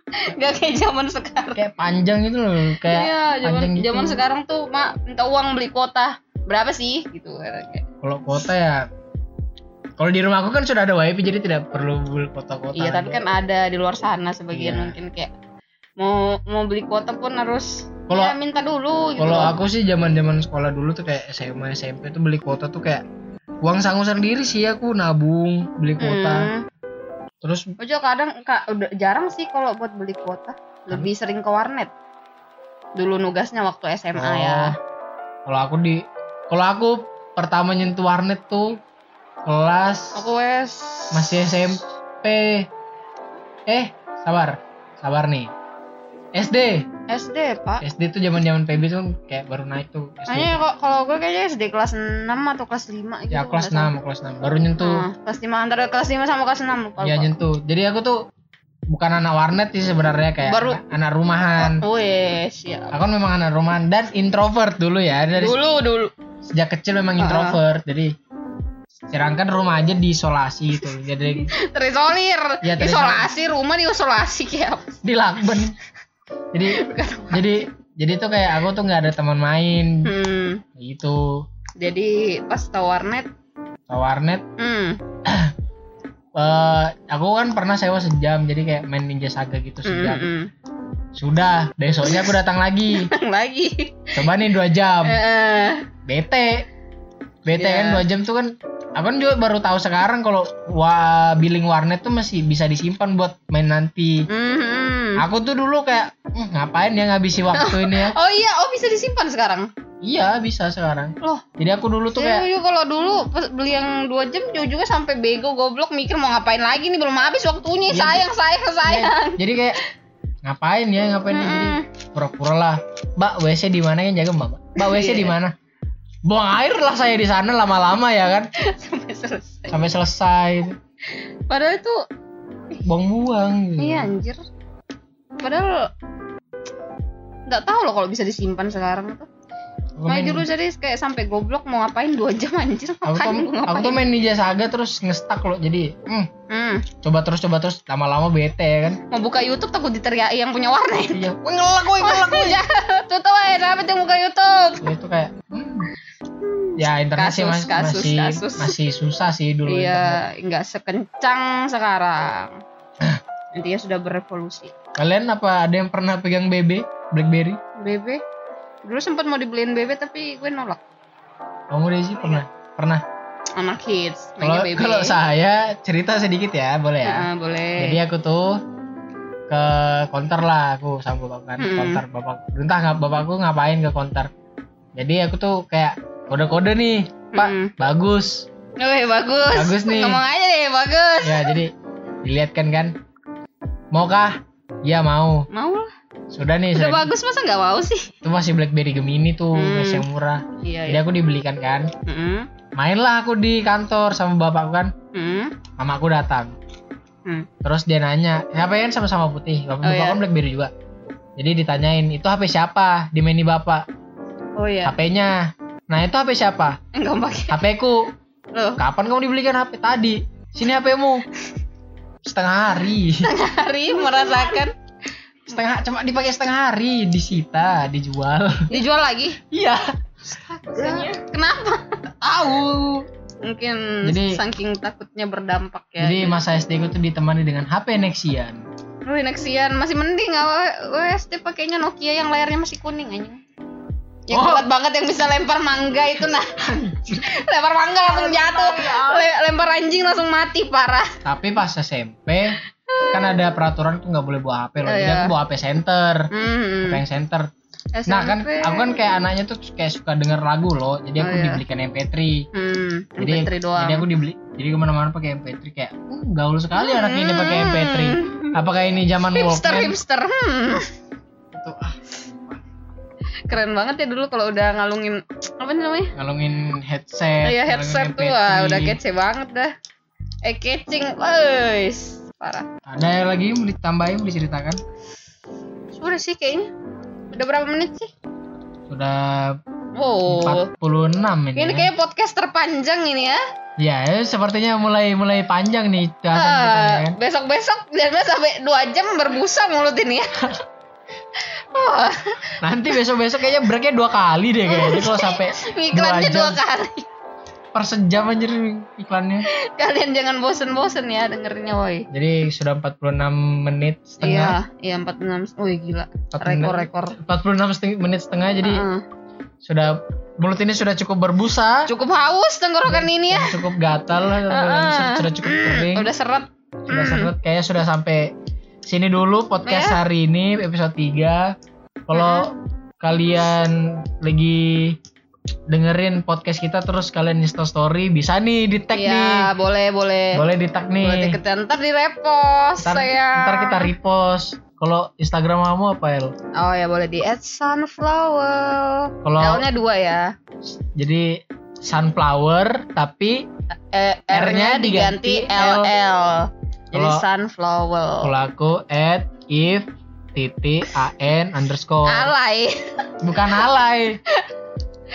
<laughs> Gak kayak zaman sekarang. kayak panjang gitu loh kayak Iya, zaman panjang gitu zaman sekarang tuh mak minta uang beli kuota. Berapa sih? Gitu kalau kota ya kalau di rumahku kan sudah ada wifi jadi tidak perlu beli kota-kota Iya, tapi kan ada di luar sana sebagian Iya. mungkin kayak mau mau beli kuota pun harus Kalau- ya, minta dulu gitu. Kalau aku sih zaman zaman sekolah dulu tuh kayak SMA SMP tuh beli kuota tuh kayak uang sangu sendiri sih aku nabung beli kuota. Hmm. Terus Ojo kadang kak udah jarang sih kalau buat beli kuota. Lebih sering ke warnet. Dulu nugasnya waktu SMA Oh, ya. Kalau aku di kalau aku pertama nyentuh warnet tuh kelas Aku wes masih SMP. Eh, sabar. Sabar nih. SD. SD pak. SD tuh zaman-zaman PB tuh kayak baru naik tuh. Kayaknya kok kalau gue kayaknya SD kelas 6 atau kelas 5 gitu. Ya kelas nggak 6, kelas 6. Baru nyentuh. Nah, kelas 5 antara kelas 5 sama kelas 6 lupa. Ya lupa. nyentuh. Jadi aku tuh bukan anak warnet sih sebenarnya kayak Baru- anak, anak rumahan. Wes ya. Aku kan memang anak rumahan dan introvert dulu ya dari Dulu dulu. Sejak kecil memang introvert. Jadi sedangkan rumah aja diisolasi gitu. Jadi Terisolir. Ya, terisolir. Isolasi rumah diisolasi kayak apa? dilakben. Jadi jadi jadi tuh kayak aku tuh nggak ada teman main Hmm. gitu. Jadi pas tahu warnet, Ke warnet hmm. <clears throat> eh aku kan pernah sewa sejam jadi kayak main Ninja Saga gitu Hmm, sejam. hmm. Sudah, besoknya aku datang lagi. <laughs> lagi. Coba nih dua jam. Eh, bete bete Iya. kan dua jam tuh kan aku kan juga baru tahu sekarang kalau wah billing warnet tuh masih bisa disimpan buat main nanti hmm, hmm. Mm-mm. Aku tuh dulu kayak "Hmm, ngapain ya ngabisi waktu ini ya? <laughs> Oh iya, oh bisa disimpan sekarang. Iya bisa sekarang. Loh, Jadi aku dulu tuh kayak juga kalau dulu beli yang dua jam juga sampai bego goblok mikir mau ngapain lagi nih belum habis waktunya Iya, sayang sayang sayang. jadi kayak ngapain ya ngapain ya? jadi pura-pura lah. Mbak WC di mana yang jaga Mbak? Mbak WC Iya. di mana? Buang air lah saya di sana lama-lama ya kan <laughs> sampai selesai. sampai selesai. Padahal itu Buang-buang. iya anjir. Padahal nggak tahu loh kalau bisa disimpan sekarang tuh. Main dulu jadi kayak sampai goblok mau ngapain dua jam anjir aku tuh, aku tuh main Ninja Saga terus ngestak loh. Jadi hmm, Hmm, coba terus coba terus lama-lama bete ya kan. mau buka YouTube takut diteriaki yang punya warnet. Iya, woi ngelak woi ngelak woi. Ya, tutup aja kenapa yang buka YouTube? Ya, itu kayak hmm. ya internet sih Kasus, mas- kasus, masih kasus. masih susah sih dulu. Iya, nggak sekencang sekarang. <clears throat> Intinya sudah berevolusi. Kalian apa ada yang pernah pegang BB, BlackBerry? BB dulu sempat mau dibeliin BB tapi gue nolak. Kamu Desi pernah? Pernah. Anak kids, Kalau kalau saya cerita sedikit ya, boleh ya. Nah, boleh. Jadi aku tuh ke konter lah aku sama bapak kan Mm-mm. konter bapak entah nggak bapakku ngapain ke konter jadi aku tuh kayak kode-kode nih pak Mm-mm. bagus Wih, bagus. Bagus nih. Ngomong aja deh, bagus. ya jadi dilihatkan kan maukah ya mau Mau lah. sudah nih Udah sudah bagus masa nggak mau sih? itu masih BlackBerry Gemini tuh Hmm. masih yang murah Iya, jadi aku dibelikan kan Hmm. mainlah aku di kantor sama bapakku kan Hmm. mamaku datang Hmm. terus dia nanya HP kan sama-sama putih bapak Oh, bapak iya. kan BlackBerry juga jadi ditanyain itu HP siapa di menu bapak Oh iya. HP-nya nah itu HP siapa Enggak pakai. HP ku Loh, kapan kamu dibelikan HP tadi sini HP-mu setengah hari. <laughs> Hari merasakan. setengah cuma dipakai setengah hari disita dijual. Dijual lagi. iya. Kenapa? tahu Mungkin Jadi- saking takutnya berdampak ya. jadi masa SD ku tuh ditemani dengan HP Nexian. Wih, Nexian masih mending awal SD pakainya Nokia yang layarnya masih kuning aja. Yang Oh. kuat banget yang bisa lempar mangga itu nah. lempar mangga langsung jatuh. Le- lempar anjing langsung mati parah. tapi pas SMP kan ada peraturan tuh nggak boleh bawa HP loh Oh, jadi iya. aku bawa HP center Hmm. HP yang center nah kan SMP. aku kan kayak anaknya tuh kayak suka denger lagu loh jadi aku Oh, iya. dibelikan MP3 hmm, jadi MP3 doang. jadi aku dibeli jadi ke mana-mana pakai MP3 kayak uh, gaul sekali anak ini pakai MP3 apakah ini zaman Hmm. hipster Walkman hipster. Hmm. Itu, ah, Keren banget ya dulu kalau udah ngalungin apa namanya? ngalungin headset Iya headset tuh MP3. wah, udah kece banget dah. Eh catching, wes parah. ada yang lagi mau ditambahin mau diceritakan Sudah sih kayaknya. Udah berapa menit sih? sudah Oh. 46 ini Ini ya. kayak podcast terpanjang ini ya. ya ya, sepertinya mulai mulai panjang nih bahasan kita ya kan besok-besok dan sampai dua jam berbusa mulut ini ya. <laughs> Wah, <laughs> nanti besok besok kayaknya breaknya dua kali deh kayaknya kalau sampai <laughs> iklannya jam dua kali. per sejam aja iklannya Kalian jangan bosen-bosen ya dengerinnya woi. jadi sudah 46 menit setengah Iya, iya 46. Wih gila. 46 Rekor-rekor. 46 seteng- menit setengah jadi Heeh. sudah mulut ini sudah cukup berbusa Cukup haus tenggorokan ini ya. cukup gatal Heeh. sudah cukup kering Udah seret. sudah seret kayaknya sudah sampai sini dulu podcast Ya. hari ini episode 3 kalau kalian lagi dengerin podcast kita terus kalian install story bisa nih di tag nih Iya, boleh, boleh. boleh di tag nih Boleh diketik. Ntar di repost ntar, saya. ntar kita repost kalau Instagram kamu apa El? Oh ya boleh di add sunflower. Kalau- L-nya dua ya. jadi sunflower tapi Eh, R-nya diganti. LL. Jadi Kalau- sunflower. kalau aku at if titik an underscore Alay. bukan alay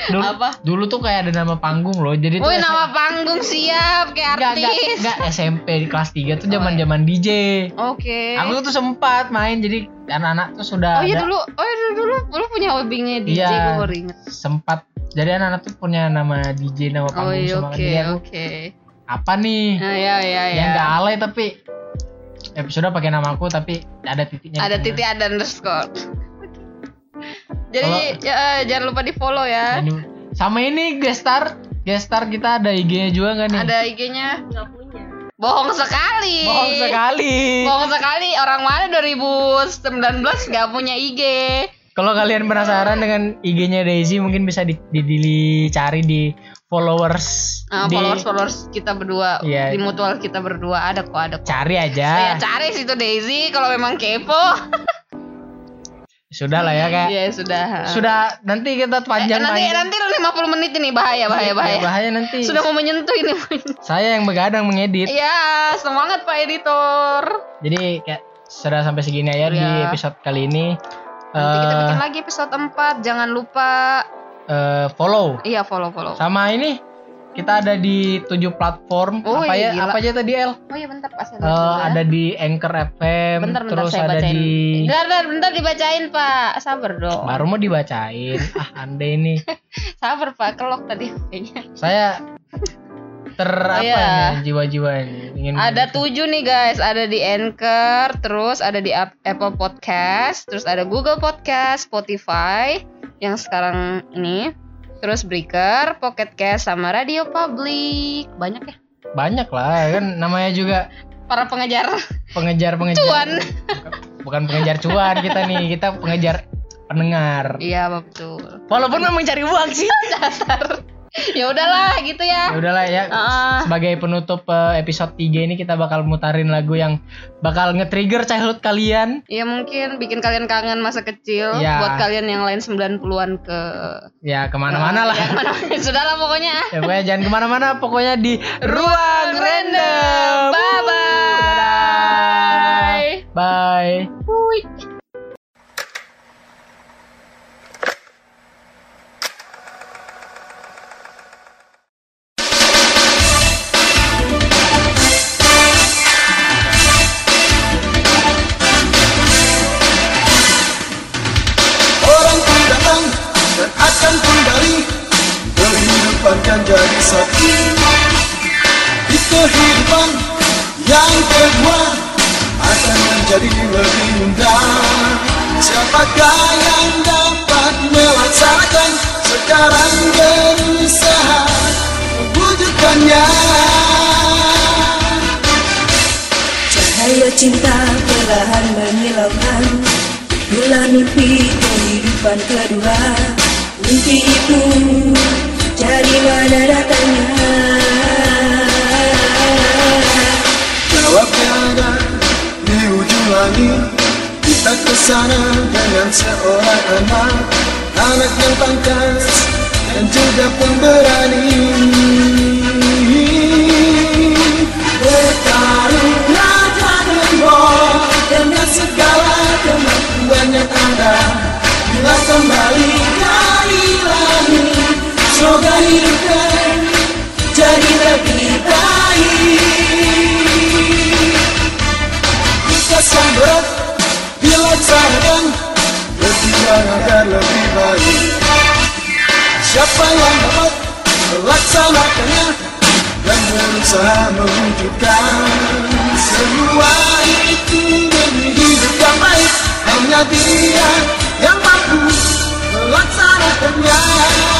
dulu, Apa? dulu tuh kayak ada nama panggung loh jadi SM nama panggung siap kayak Enggak, enggak, artis. enggak SMP di kelas 3 tuh Oh, zaman zaman DJ. Oke. Aku tuh sempat main jadi anak-anak tuh sudah Oh iya ada- dulu, oh iya dulu, dulu, dulu punya hobinya DJ Iya. gue baru inget. sempat jadi anak-anak tuh punya nama DJ nama Oh panggung iya semua kan. oke Jadi aku, oke. Apa nih? Nah ya ya ya. Yang enggak alay tapi episode pakai nama aku tapi ada titiknya. Ada di titik ada underscore. Jadi ya, eh, jangan lupa di follow ya. Sama ini gestar gestar kita ada IG-nya juga nggak nih? Ada IG-nya. nggak punya Bohong sekali. Bohong sekali. Bohong sekali. Orang mana 2019 nggak punya IG? Kalau kalian penasaran dengan IG-nya Daisy mungkin bisa di, di- dicari di followers Ah, di followers followers kita berdua Iya. di mutual kita berdua ada kok ada kok. cari Ya aja. cari situ Daisy kalau memang kepo. Sudah lah ya kayak Ya sudah. sudah nanti kita Eh, panjang nanti panjang. nanti 50 menit ini bahaya bahaya bahaya. Ya, bahaya nanti. Sudah mau menyentuh ini. Saya yang begadang mengedit. Iya, semangat Pak editor. Jadi kayak sudah sampai segini aja di Iya. episode kali ini. Nanti kita Eh, bikin lagi episode 4. Jangan lupa eh, follow iya follow-follow. sama ini kita ada di tujuh platform Oh, apa iya, ya gila. apa aja tadi El Oh iya bentar dulu ya. ada di Anchor FM Bentar bentar terus saya ada bacain. di Bentar, bentar, bentar dibacain Pak. Sabar dong. baru mau dibacain <laughs> ah anda ini Sabar Pak, kelok tadi kayaknya. saya ter apa iya. ini jiwa-jiwa ini ingin Ada tujuh nih guys, ada di Anchor, terus ada di Ap- Apple Podcast, terus ada Google Podcast, Spotify yang sekarang ini, terus Breaker, Pocket Cast, sama Radio Public. Banyak ya? banyak lah kan namanya juga Para pengejar pengejar pengejar cuan. bukan pengejar cuan kita nih kita pengejar pendengar Iya betul. walaupun memang cari uang sih <laughs> Dasar. Ya udahlah gitu ya ya. udahlah ya Ah. sebagai penutup eh, episode 3 ini kita bakal mutarin lagu yang bakal nge-trigger childhood kalian Ya mungkin bikin kalian kangen masa kecil Iya. buat kalian yang lain 90-an ke ya ke mana-mana lah Ya, ke mana-mana. <laughs> Sudahlah pokoknya. ya pokoknya jangan ke mana-mana pokoknya di ruang random Bye bye. bye. Orang satu Di kehidupan yang kedua Akan menjadi lebih indah. Siapakah yang dapat melaksanakan Sekarang berusaha Mewujudkannya? Cahaya cinta perlahan menyilaukan Bila mimpi kehidupan kedua. Mimpi itu dari mana datangnya Jawabnya ada di ujung langit Kita ke sana dengan seorang anak Anak yang pangkas dan juga pemberani Bertarunglah Dengan kembali Coba hidupkan jadi lebih baik Bisa sambat bila tangan Berpikiran agar lebih baik Siapa yang dapat melaksanakannya Dan berusaha mewujudkan Semua itu demi hidup yang baik Hanya dia yang mampu melaksanakannya.